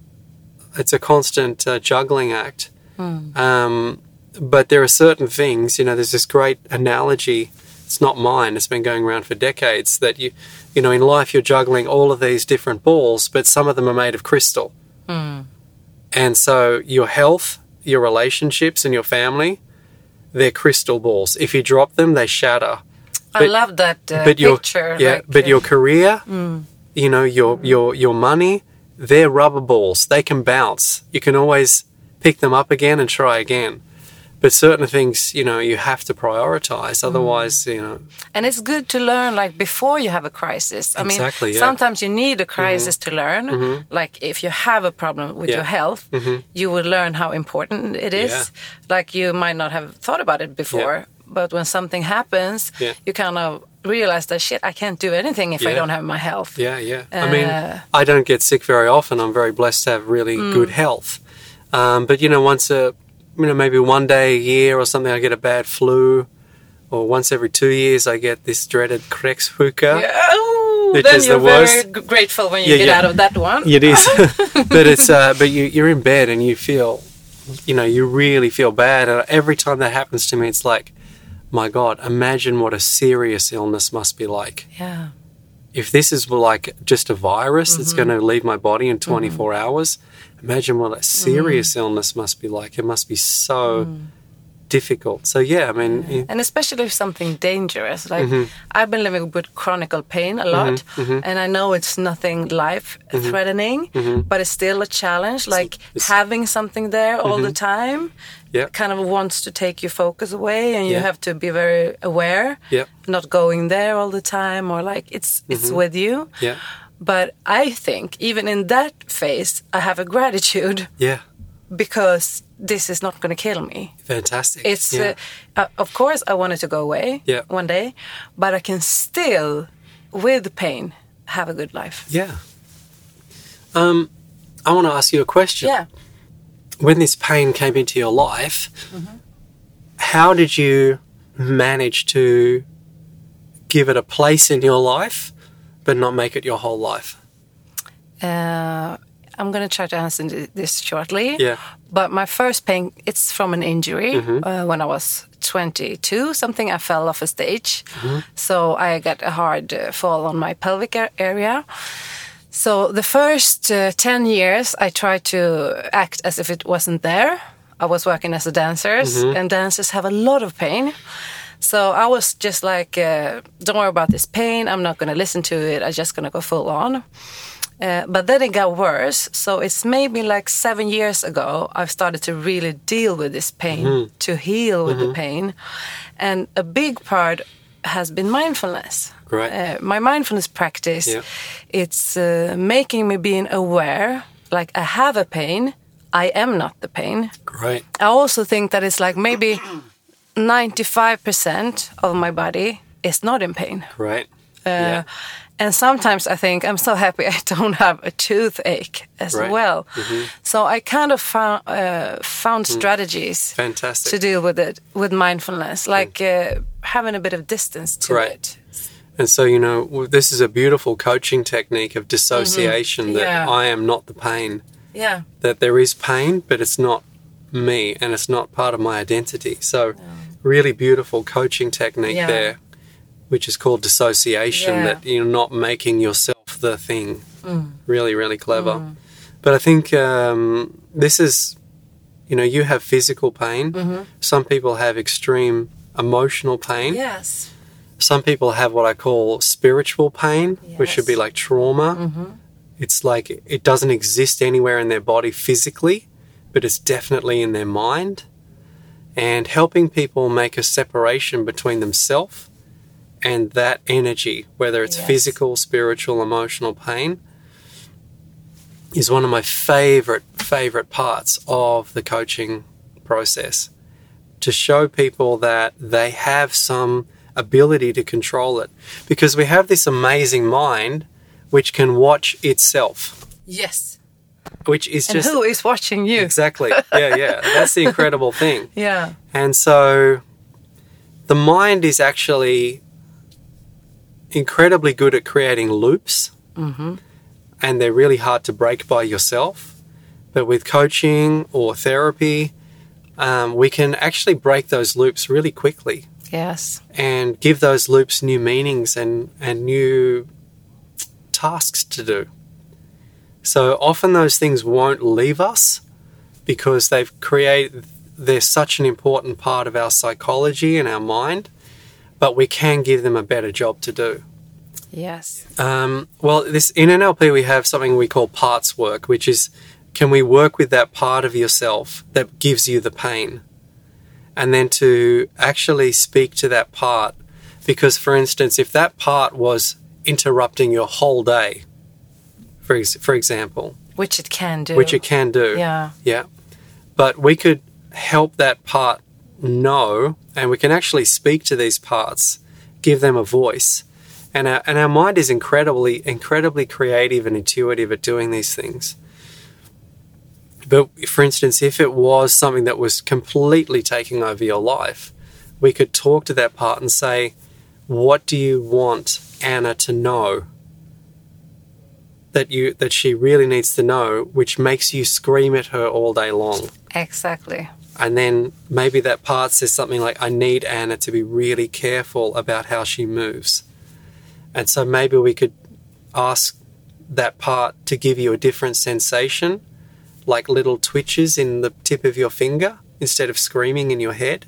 it's a constant uh, juggling act. Hmm. Um, but there are certain things. You know, there's this great analogy. It's not mine. It's been going around for decades. That you you know in life you're juggling all of these different balls, but some of them are made of crystal. Hmm. And so your health, your relationships, and your family. they're crystal balls. If you drop them, they shatter. I love that uh, but your picture. yeah, like, but uh, your career, you know, your your your money, they're rubber balls. They can bounce. You can always pick them up again and try again. But certain things, you know, you have to prioritize. Otherwise, you know, And it's good to learn like before you have a crisis. I Exactly, mean, yeah. Mm-hmm. sometimes you need a crisis to learn. Like if you have a problem with Yeah. your health, you will learn how important it is. Yeah. Like you might not have thought about it before, but when something happens, Yeah. you kind of realize that shit, I can't do anything if I don't have my health. yeah, yeah. I mean, Uh, I don't get sick very often. I'm very blessed to have really good health. Um, but you know, once a you know maybe one day a year or something, I get a bad flu, or once every two years, I get this dreaded kräksjuka. Yeah. Ooh, Which then is you're the worst. very grateful when you Yeah, get yeah. out of that one. It is, <laughs> but it's uh, but you you're in bed and you feel, you know, you really feel bad. And every time that happens to me, it's like, my God, imagine what a serious illness must be like. Yeah. If this is like just a virus that's Mm-hmm. going to leave my body in 24 hours, imagine what a serious illness must be like. It must be so Mm. difficult. So yeah, I mean, y- and especially if something dangerous like Mm-hmm. i've been living with chronic pain a lot and i know it's nothing life threatening but it's still a challenge like Mm-hmm. it's- having something there all the time Yeah. kind of wants to take your focus away and you Yeah. have to be very aware Yep. not going there all the time or like it's it's Mm-hmm. with you yeah, but i think even in that phase i have a gratitude yeah, because this is not going to kill me fantastic. it's yeah. uh, uh, of course I wanted to go away Yeah. one day, but I can still, with pain, have a good life. yeah. Um, I want to ask you a question. Yeah. when this pain came into your life, Mm-hmm. how did you manage to give it a place in your life, but not make it your whole life? Uh, I'm going to try to answer this shortly. Yeah. But my first pain, it's from an injury Mm-hmm. uh, when I was 22, something I fell off a stage. Mm-hmm. So I got a hard uh, fall on my pelvic area. So the first uh, 10 years, I tried to act as if it wasn't there. I was working as a dancer, Mm-hmm. and dancers have a lot of pain. So I was just like, uh, don't worry about this pain. I'm not going to listen to it. I'm just going to go full on. Uh, but then it got worse. So it's maybe like seven years ago, I've started to really deal with this pain, to heal with the pain. And a big part has been mindfulness. Great. Uh, my mindfulness practice, Yeah. it's uh, making me being aware, like I have a pain, I am not the pain. Great. I also think that it's like maybe 95% of my body is not in pain. Right. Uh, yeah. And sometimes I think I'm so happy I <laughs> don't have a toothache as Right. well. So I kind of found, uh, found strategies Fantastic. to deal with it with mindfulness, like uh, having a bit of distance to Right. it. And so, you know, this is a beautiful coaching technique of dissociation that Mm-hmm. Yeah. I am not the pain, Yeah. that there is pain, but it's not me and it's not part of my identity. So, really beautiful coaching technique Yeah. there, which is called dissociation, Yeah. that you're not making yourself the thing. Mm. Really, really clever. But I think um, this is, you know, you have physical pain. Mm-hmm. Some people have extreme emotional pain. Yes. Some people have what I call spiritual pain, which should be like trauma. It's like it doesn't exist anywhere in their body physically, but it's definitely in their mind. And helping people make a separation between themselves and that energy, whether it's Yes. physical, spiritual, emotional pain, is one of my favorite, favorite parts of the coaching process. To show people that they have some ability to control it. Because we have this amazing mind which can watch itself, Yes. Which is And just. who is watching you? Exactly. Yeah, yeah. That's the <laughs> incredible thing. Yeah. And so the mind is actually incredibly good at creating loops. Mm-hmm. And they're really hard to break by yourself. But with coaching or therapy, um, we can actually break those loops really quickly Yes. and give those loops new meanings and, and new tasks to do. So often those things won't leave us because they've created they're such an important part of our psychology and our mind, but we can give them a better job to do. Yes. Um, well, this in NLP we have something we call parts work, which is can we work with that part of yourself that gives you the pain, and then to actually speak to that part, because for instance, if that part was interrupting your whole day, for ex- for example, Which it can do. which it can do, Yeah. yeah, but we could help that part know, and we can actually speak to these parts, give them a voice. And our, and our mind is incredibly, incredibly creative and intuitive at doing these things. But for instance, if it was something that was completely taking over your life, we could talk to that part and say, What do you want Anna to know? That you that she really needs to know, which makes you scream at her all day long. Exactly. and then maybe that part says something like i need anna to be really careful about how she moves. And so maybe we could ask that part to give you a different sensation like little twitches in the tip of your finger instead of screaming in your head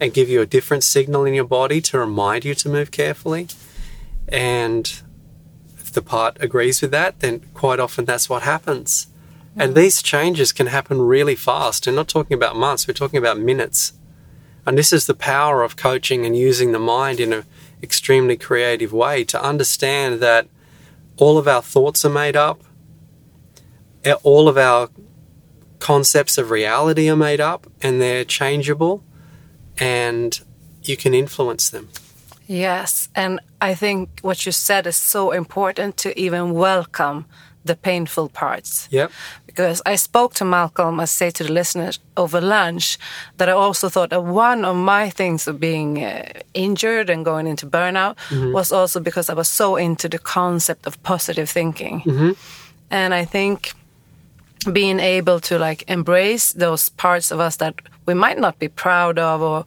and give you a different signal in your body to remind you to move carefully. And if the part agrees with that then quite often that's what happens and mm. these changes can happen really fast. We're not talking about months, we're talking about minutes. And this is the power of coaching and using the mind in an extremely creative way to understand that all of our thoughts are made up, all of our concepts of reality are made up, and they're changeable, and you can influence them. Yes. And I think what you said is so important to even welcome the painful parts. Yep. because I spoke to Malcolm, I say to the listeners over lunch, that I also thought that one of my things of being uh, injured and going into burnout was also because I was so into the concept of positive thinking. And I think being able to like embrace those parts of us that we might not be proud of or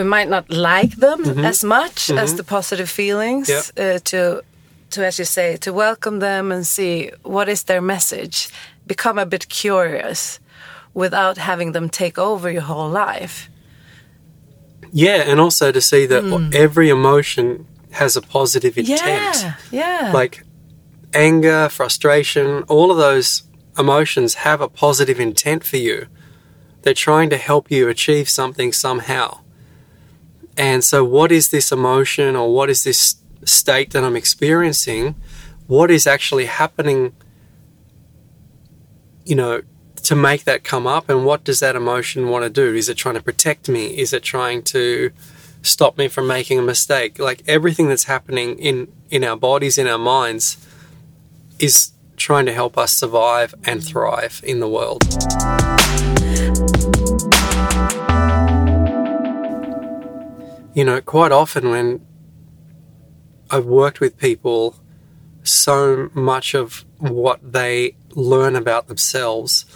we might not like them mm-hmm. as much as mm-hmm. the positive feelings uh, to to as you say to welcome them and see what is their message. Become a bit curious without having them take over your whole life. Yeah, and also to see that hmm. every emotion has a positive intent. yeah yeah. Like anger, frustration, all of those emotions have a positive intent for you. They're trying to help you achieve something somehow. And so, what is this emotion or what is this state that I'm experiencing? What is actually happening, you know, to make that come up? And what does that emotion want to do? Is it trying to protect me? Is it trying to stop me from making a mistake? Like everything that's happening in, in our bodies, in our minds, is trying to help us survive and thrive in the world. You know, quite often when I've worked with people, so much of what they learn about themselves,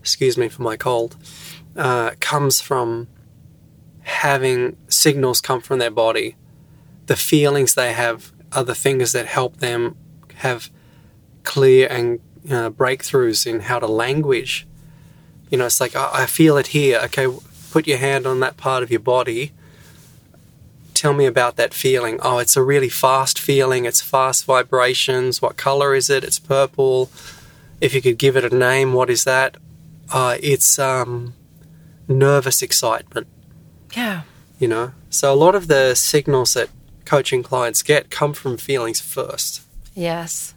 excuse me for my cold, uh, comes from having signals come from their body. The feelings they have are the things that help them have clear and uh, breakthroughs in how to language. You know, it's like, I, I feel it here. Okay, put your hand on that part of your body. Tell me about that feeling. Oh, it's a really fast feeling. It's fast vibrations. What color is it? It's purple. If you could give it a name, what is that? Uh, it's um, nervous excitement yeah you know so a lot of the signals that coaching clients get come from feelings first Yes.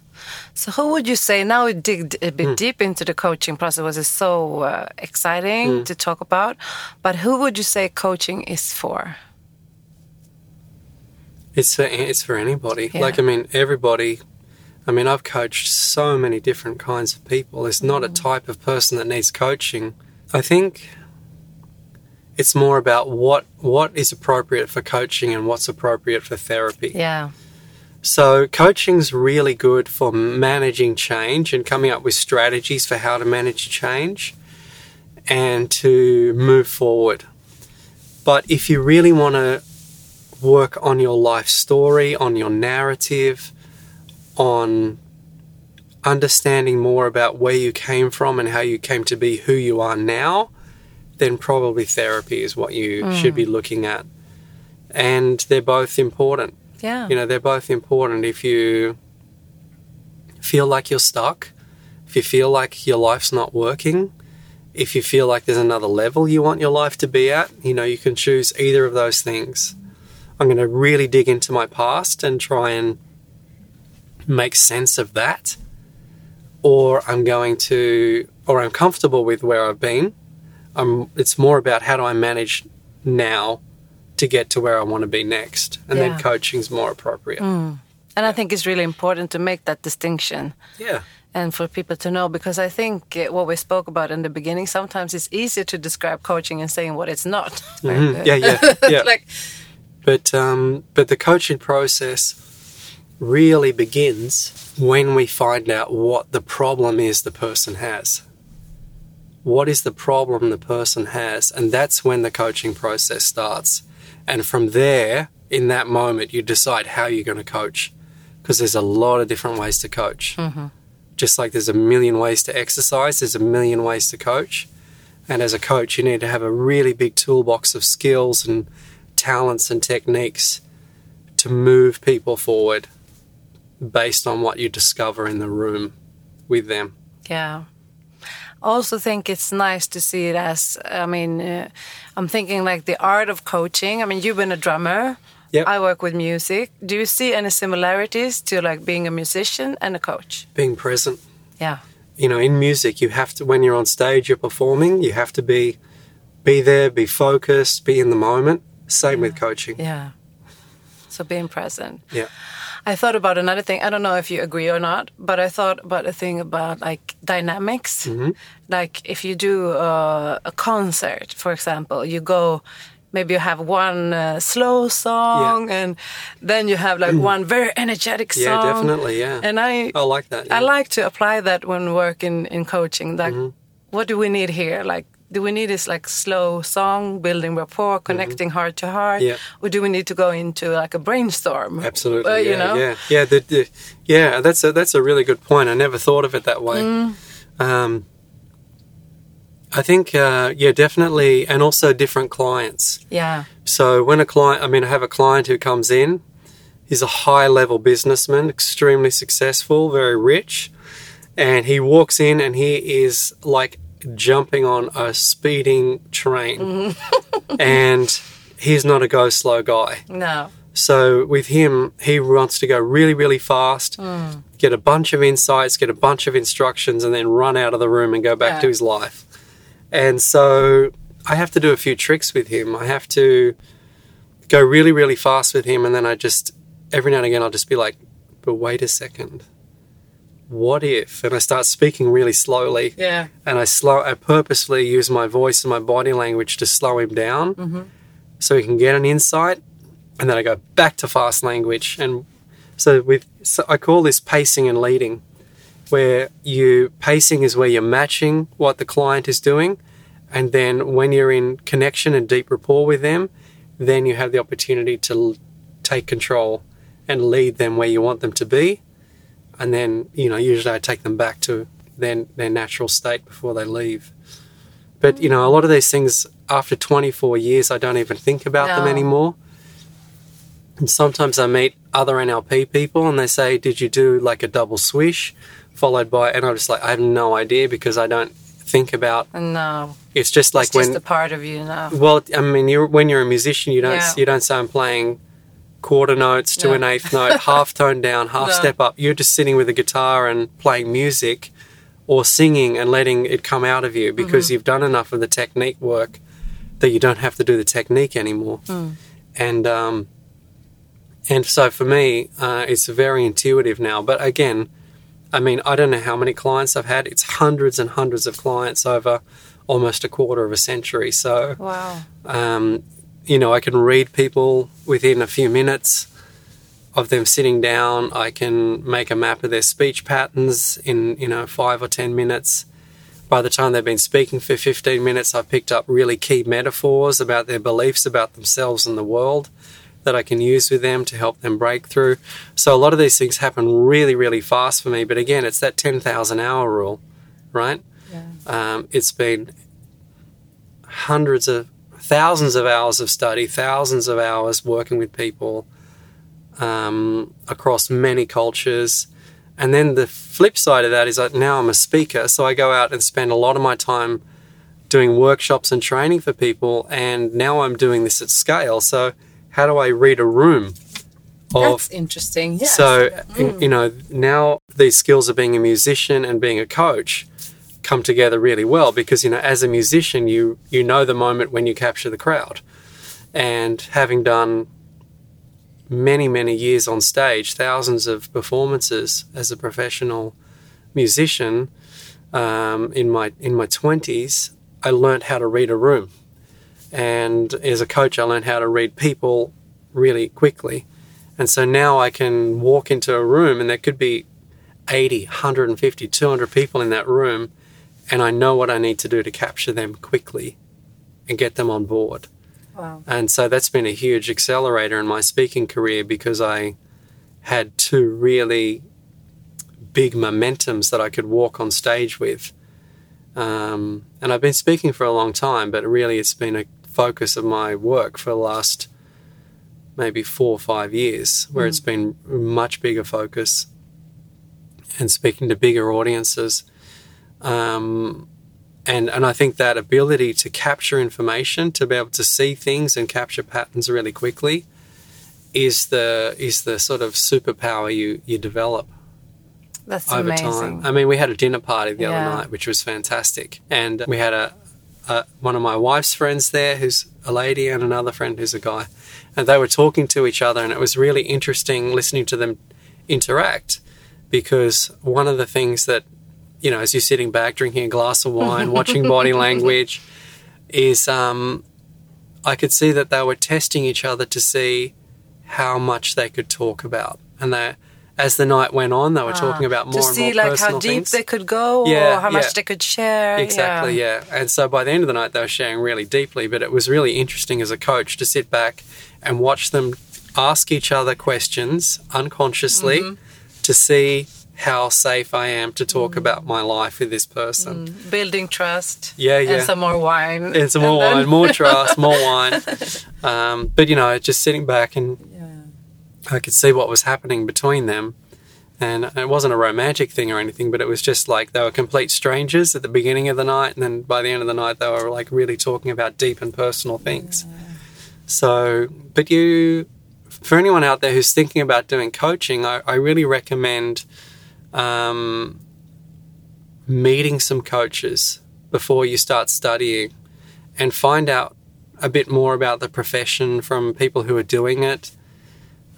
So, who would you say now we dig a bit deep into the coaching process, which is so uh, exciting to talk about? But who would you say coaching is for? It's for it's for anybody Yeah. like i mean everybody i mean i've coached so many different kinds of people It's not a mm. type of person that needs coaching i think it's more about what what is appropriate for coaching and what's appropriate for therapy Yeah. So, coaching's really good for managing change and coming up with strategies for how to manage change and to move forward. But if you really want to work on your life story, on your narrative, on understanding more about where you came from and how you came to be who you are now, then probably therapy is what you mm. should be looking at. And they're both important. Yeah. You know, they're both important. If you feel like you're stuck, if you feel like your life's not working, if you feel like there's another level you want your life to be at, you know, you can choose either of those things. I'm going to really dig into my past and try and make sense of that. Or I'm going to, or I'm comfortable with where I've been. Um, it's more about how do I manage now to get to where I want to be next. And Yeah. then coaching's more appropriate. And I think it's really important to make that distinction Yeah. and for people to know because I think uh, what we spoke about in the beginning, sometimes it's easier to describe coaching and saying what it's not. Mhm. Yeah, yeah, <laughs> yeah. like, But um, but the coaching process really begins when we find out what the problem is the person has. What is the problem the person has, and that's when the coaching process starts. And from there, in that moment, you decide how you're going to coach, because there's a lot of different ways to coach. Just like there's a million ways to exercise, there's a million ways to coach. And as a coach, you need to have a really big toolbox of skills and talents and techniques to move people forward based on what you discover in the room with them. Yeah. I also think it's nice to see it as, I mean, uh, I'm thinking like the art of coaching. I mean, you've been a drummer. Yep. I work with music. Do you see any similarities to like being a musician and a coach? Being present. Yeah. You know, in music, you have to, when you're on stage, you're performing, you have to be, be there, be focused, be in the moment. Same with coaching. Yeah. So being present. Yeah. I thought about another thing. I don't know if you agree or not, but I thought about a thing about like dynamics. Mm-hmm. Like if you do uh, a concert, for example, you go. Maybe you have one uh, slow song, and then you have like one very energetic song. Yeah, definitely. Yeah. And I, I like that. I yeah. Mm-hmm. like to apply that when working in coaching. Like, what do we need here? Like, do we need this like slow song, building rapport, connecting heart to heart, Mm-hmm. Yeah. or do we need to go into like a brainstorm? Absolutely. Uh, yeah, you know. yeah, yeah. The, the, yeah, that's a that's a really good point. I never thought of it that way. Mm. Um, I think, uh, yeah, definitely, and also different clients. Yeah. So when a client, I mean, I have a client who comes in. He's a high level businessman, extremely successful, very rich, and he walks in and he is like jumping on a speeding train, mm-hmm. <laughs> and he's not a go slow guy. No. So with him, he wants to go really, really fast, mm. get a bunch of insights, get a bunch of instructions, and then run out of the room and go back Yeah. to his life. And so I have to do a few tricks with him. I have to go really, really fast with him, and then I just every now and again I'll just be like, "But wait a second, what if?" And I start speaking really slowly Yeah. and I slow. I purposely use my voice and my body language to slow him down, mm-hmm. so he can get an insight, and then I go back to fast language. And so with so I call this pacing and leading, where you pacing is where you're matching what the client is doing, and then when you're in connection and deep rapport with them, then you have the opportunity to l- take control and lead them where you want them to be and then you know usually I take them back to their their natural state before they leave. But you know, a lot of these things after 24 years, I don't even think about them anymore. And sometimes I meet other NLP people and they say, "Did you do like a double swish?" Followed by, and I'm just like, I have no idea because I don't think about. No. It's just like it's when just a part of you now. well, I mean, you're, when you're a musician, you don't Yeah. you don't say I'm playing quarter notes to No. an eighth note, <laughs> half tone down, half No. step up. You're just sitting with a guitar and playing music, or singing and letting it come out of you because Mm-hmm. you've done enough of the technique work that you don't have to do the technique anymore. Mm. And um, and so for me, uh, it's very intuitive now. But again, I mean, I don't know how many clients I've had. It's hundreds and hundreds of clients over almost a quarter of a century. So, Wow. um, you know, I can read people within a few minutes of them sitting down. I can make a map of their speech patterns in, you know, five or 10 minutes. By the time they've been speaking for 15 minutes, I've picked up really key metaphors about their beliefs about themselves and the world that I can use with them to help them break through. So a lot of these things happen really, really fast for me. But again, it's that 10,000 hour rule, right? Yeah. Um, it's been hundreds of thousands of hours of study, thousands of hours working with people um, across many cultures. And then the flip side of that is that now I'm a speaker, so I go out and spend a lot of my time doing workshops and training for people, and now I'm doing this at scale. So, how do I read a room? Of, That's interesting. Yes. So, mm. you know, now these skills of being a musician and being a coach come together really well because, you know, as a musician, you, you know the moment when you capture the crowd. And having done many, many years on stage, thousands of performances as a professional musician um, in my in my twenties, I learned how to read a room, and as a coach, I learned how to read people really quickly, and so now I can walk into a room and there could be 80, 150, 200 people in that room, and I know what I need to do to capture them quickly and get them on board. Wow. And so that's been a huge accelerator in my speaking career because I had two really big momentums that I could walk on stage with. Um, and I've been speaking for a long time, but really it's been a focus of my work for the last maybe four or five years, where mm. it's been much bigger focus and speaking to bigger audiences. Um, and and I think that ability to capture information, to be able to see things and capture patterns really quickly, is the is the sort of superpower you you develop. That's over amazing. time. I mean, we had a dinner party the yeah. other night, which was fantastic, and we had a, a one of my wife's friends there, who's a lady, and another friend who's a guy, and they were talking to each other, and it was really interesting listening to them interact because one of the things that you know, as you're sitting back drinking a glass of wine, watching body <laughs> language, is um, I could see that they were testing each other to see how much they could talk about, and they. As the night went on, they were ah, talking about more to and see more like how deep things. they could go, yeah, or how much they could share. Exactly, yeah. yeah. And so by the end of the night, they were sharing really deeply. But it was really interesting as a coach to sit back and watch them ask each other questions unconsciously mm-hmm. to see how safe I am to talk mm. about my life with this person. Mm. Building trust. Yeah, yeah. And some more wine. And some more wine, more trust, <laughs> more wine. Um, but, you know, just sitting back and yeah. I could see what was happening between them. And it wasn't a romantic thing or anything, but it was just like they were complete strangers at the beginning of the night. And then by the end of the night, they were like really talking about deep and personal things. Yeah. So, but you, for anyone out there who's thinking about doing coaching, I, I really recommend um, meeting some coaches before you start studying and find out a bit more about the profession from people who are doing it,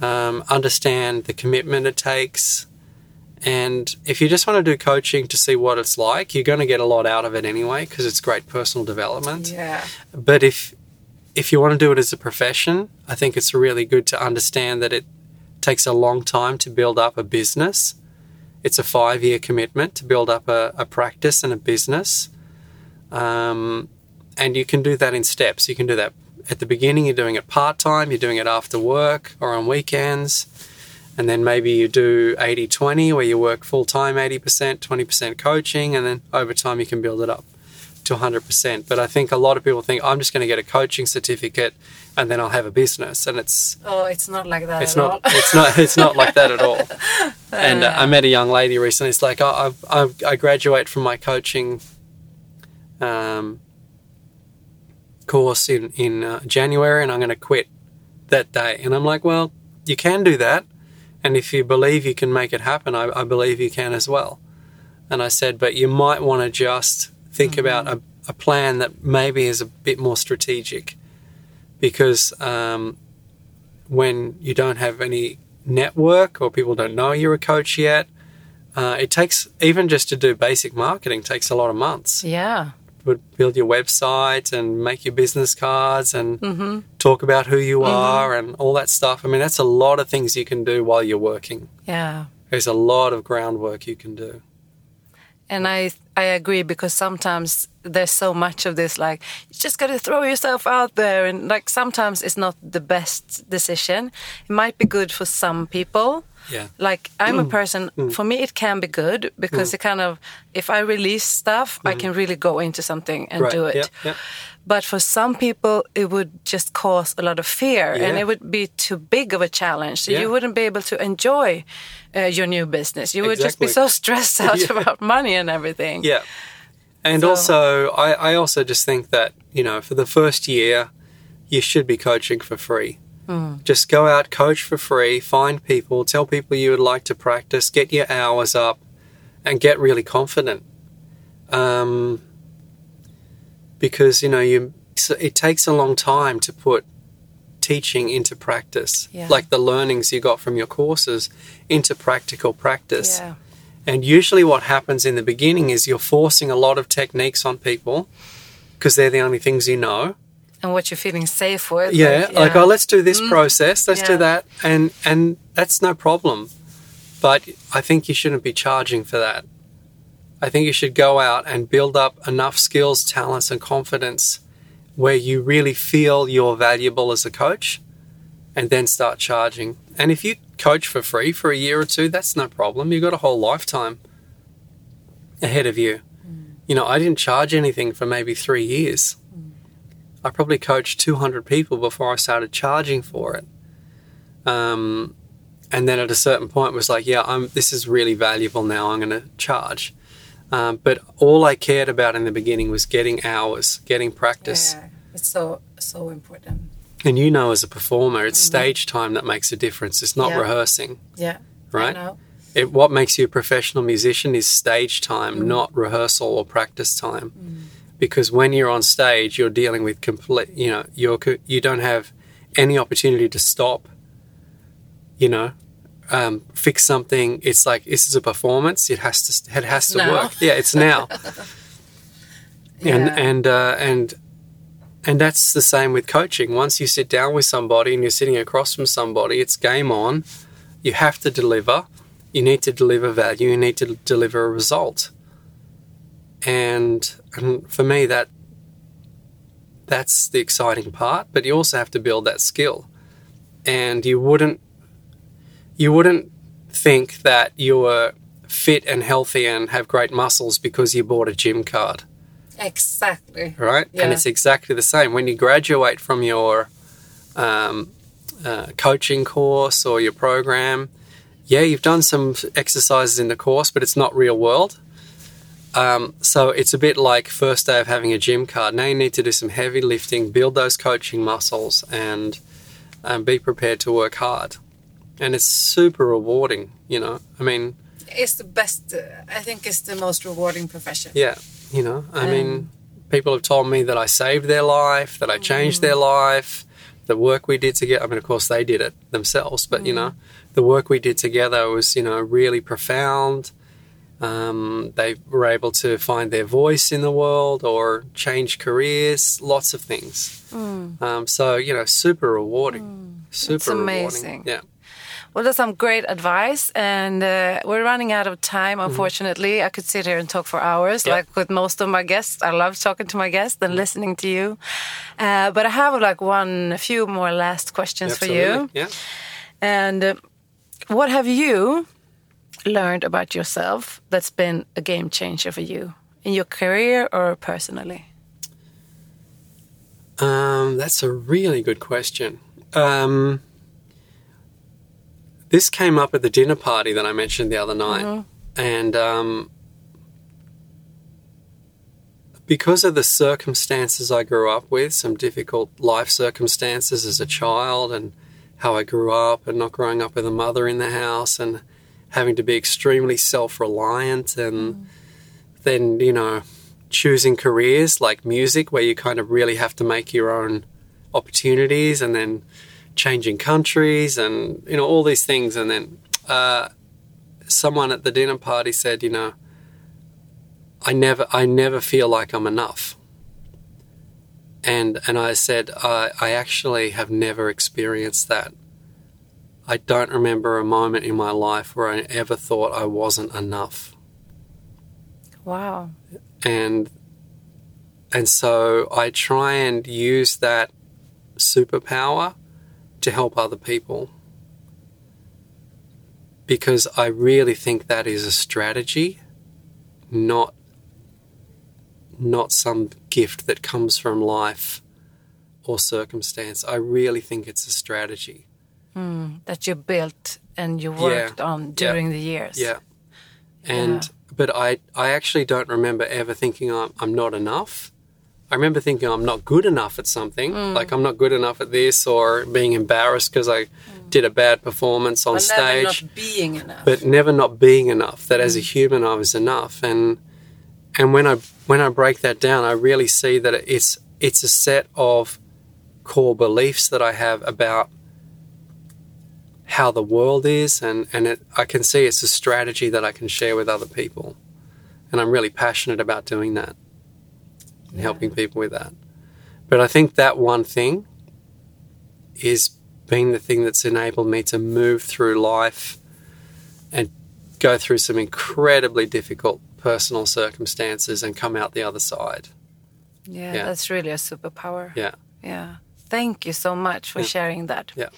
um, understand the commitment it takes. And if you just want to do coaching to see what it's like, you're going to get a lot out of it anyway because it's great personal development. Yeah. But if if you want to do it as a profession, I think it's really good to understand that it takes a long time to build up a business it's a five year commitment to build up a, a practice and a business. Um, and you can do that in steps. You can do that at the beginning, you're doing it part time, you're doing it after work or on weekends. And then maybe you do 80 20, where you work full time 80%, 20% coaching, and then over time you can build it up to 100%. But I think a lot of people think I'm just going to get a coaching certificate and then I'll have a business, and it's oh, it's not like that. It's not. it's not. It's not like that at all. <laughs> and uh, I met a young lady recently. It's like I, I, I graduate from my coaching um, course in in uh, January, and I'm going to quit that day. And I'm like, well, you can do that, and if you believe you can make it happen, I, I believe you can as well. And I said, but you might want to just think mm-hmm. about a, a plan that maybe is a bit more strategic because um, when you don't have any network or people don't know you're a coach yet, uh, it takes even just to do basic marketing takes a lot of months. Yeah. Would build your website and make your business cards and mm-hmm. talk about who you mm-hmm. are and all that stuff. I mean, that's a lot of things you can do while you're working. Yeah. There's a lot of groundwork you can do. And I I agree because sometimes there's so much of this like you just got to throw yourself out there and like sometimes it's not the best decision. It might be good for some people. Yeah. Like I'm a mm. person mm. for me it can be good because mm. it kind of if I release stuff I mm-hmm. can really go into something and Right, do it. yeah, yeah. But for some people, it would just cause a lot of fear, and it would be too big of a challenge. So Yeah. you wouldn't be able to enjoy uh, your new business. You would just be so <laughs> stressed out Yeah. about money and everything. Yeah. And So- also, I, I also just think that, you know, for the first year, you should be coaching for free. Just go out, coach for free, find people, tell people you would like to practice, get your hours up, and get really confident. Um, because, you know, you it takes a long time to put teaching into practice, Yeah. like the learnings you got from your courses into practical practice. Yeah. And usually, what happens in the beginning is you're forcing a lot of techniques on people because they're the only things you know. And what you're feeling safe with. Yeah, like, oh, let's do this mm-hmm. process, let's do that, and and that's no problem. But I think you shouldn't be charging for that. I think you should go out and build up enough skills, talents, and confidence where you really feel you're valuable as a coach, and then start charging. And if you coach for free for a year or two, that's no problem. You've got a whole lifetime ahead of you. Mm. You know, I didn't charge anything for maybe three years. I probably coached 200 people before I started charging for it. Um, and then at a certain point was like, yeah, I'm, this is really valuable now. I'm going to charge. Um, but all I cared about in the beginning was getting hours, getting practice. Yeah, it's so so important. And you know, as a performer, it's stage time that makes a difference. It's not Yeah. rehearsing, Yeah. right? It, what makes you a professional musician is stage time, not rehearsal or practice time. Because when you're on stage, you're dealing with complete. You know, you're you don't have any opportunity to stop. You know, um, fix something. It's like this is a performance. It has to. It has to now. work. Yeah, it's now. <laughs> and and uh, and and that's the same with coaching. Once you sit down with somebody and you're sitting across from somebody, it's game on. You have to deliver. You need to deliver value. You need to deliver a result. And and for me, that that's the exciting part. But you also have to build that skill. And you wouldn't you wouldn't think that you were fit and healthy and have great muscles because you bought a gym card Exactly. right? Yeah. And it's exactly the same. When you graduate from your um, uh, coaching course or your program, yeah, you've done some exercises in the course, but it's not real world. Um, so it's a bit like first day of having a gym card. Now you need to do some heavy lifting, build those coaching muscles, and um, be prepared to work hard. And it's super rewarding, you know. I mean, It's the best. Uh, I think it's the most rewarding profession. Yeah, you know, I mean, people have told me that I saved their life, that I changed their life, the work we did together. I mean, of course, they did it themselves, but you know, the work we did together was, you know, really profound. Um, they were able to find their voice in the world or change careers, lots of things. Um, so, you know, super rewarding. Super rewarding. amazing. Yeah. Well, that's some great advice, and uh, we're running out of time. Unfortunately, I could sit here and talk for hours, Yeah. like with most of my guests. I love talking to my guests and listening to you. Uh, but I have like one, a few more last questions for you. Yeah. And uh, what have you learned about yourself that's been a game changer for you in your career or personally? Um, that's a really good question. Um, this came up at the dinner party that I mentioned the other night, and um, because of the circumstances I grew up with, some difficult life circumstances as a child, and how I grew up, and not growing up with a mother in the house, and having to be extremely self-reliant, and then you know choosing careers like music where you kind of really have to make your own opportunities and then changing countries and you know all these things. And then uh, someone at the dinner party said you know I never I never feel like I'm enough. And and I said I, I actually have never experienced that I don't remember a moment in my life where I ever thought I wasn't enough Wow. and and so I try and use that superpower to help other people because I really think that is a strategy, not not some gift that comes from life or circumstance. I really think it's a strategy. That you built and you worked on during the years. Yeah. And but I I actually don't remember ever thinking I'm I'm not enough. I remember thinking I'm not good enough at something, Mm. like I'm not good enough at this, or being embarrassed because I did a bad performance on Mm. But never stage, not being enough. but never not being enough. That Mm. as a human I was enough, and and when I when I break that down, I really see that it's it's a set of core beliefs that I have about how the world is, and and it, I can see it's a strategy that I can share with other people, and I'm really passionate about doing that and helping people with that. But I think that one thing is been the thing that's enabled me to move through life and go through some incredibly difficult personal circumstances and come out the other side. yeah, yeah. that's really a superpower. Yeah, Yeah. Thank you so much for Yeah. sharing that. yeah,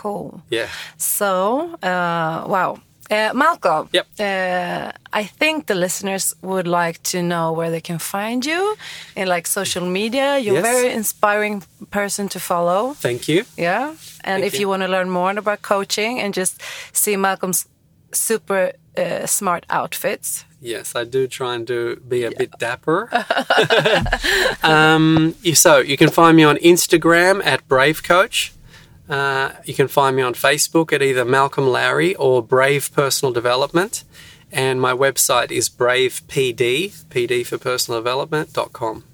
Cool. yeah. So, uh, wow. Uh, Malcolm, Yep. uh, I think the listeners would like to know where they can find you in like social media. You're a very inspiring person to follow. Thank you. Yeah. And Thank if you. you. want to learn more about coaching and just see Malcolm's super uh, smart outfits, Yes, I do try and do be a bit dapper. <laughs> um, you- so you can find me on Instagram at Brave Coach. Uh, you can find me on Facebook at either Malcolm Lowry or Brave Personal Development, and my website is bravepd, PD for personal development.com.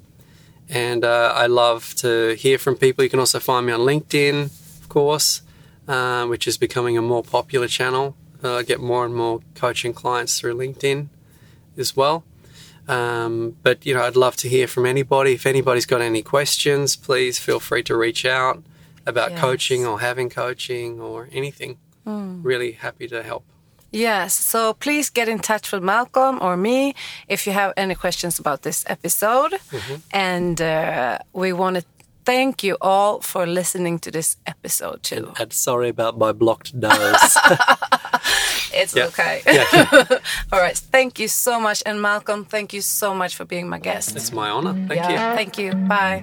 And uh, I love to hear from people. You can also find me on LinkedIn, of course, uh, which is becoming a more popular channel. Uh, I get more and more coaching clients through LinkedIn as well. Um, but you know, I'd love to hear from anybody. If anybody's got any questions, please feel free to reach out about Yes. coaching or having coaching or anything. Really happy to help. Yes, so please get in touch with Malcolm or me if you have any questions about this episode. And uh, we want to thank you all for listening to this episode too. And sorry about my blocked nose. <laughs> It's Yeah. okay. yeah, <laughs> all right, thank you so much. And Malcolm, thank you so much for being my guest. it's my honor. Thank yeah, you. Thank you. Bye.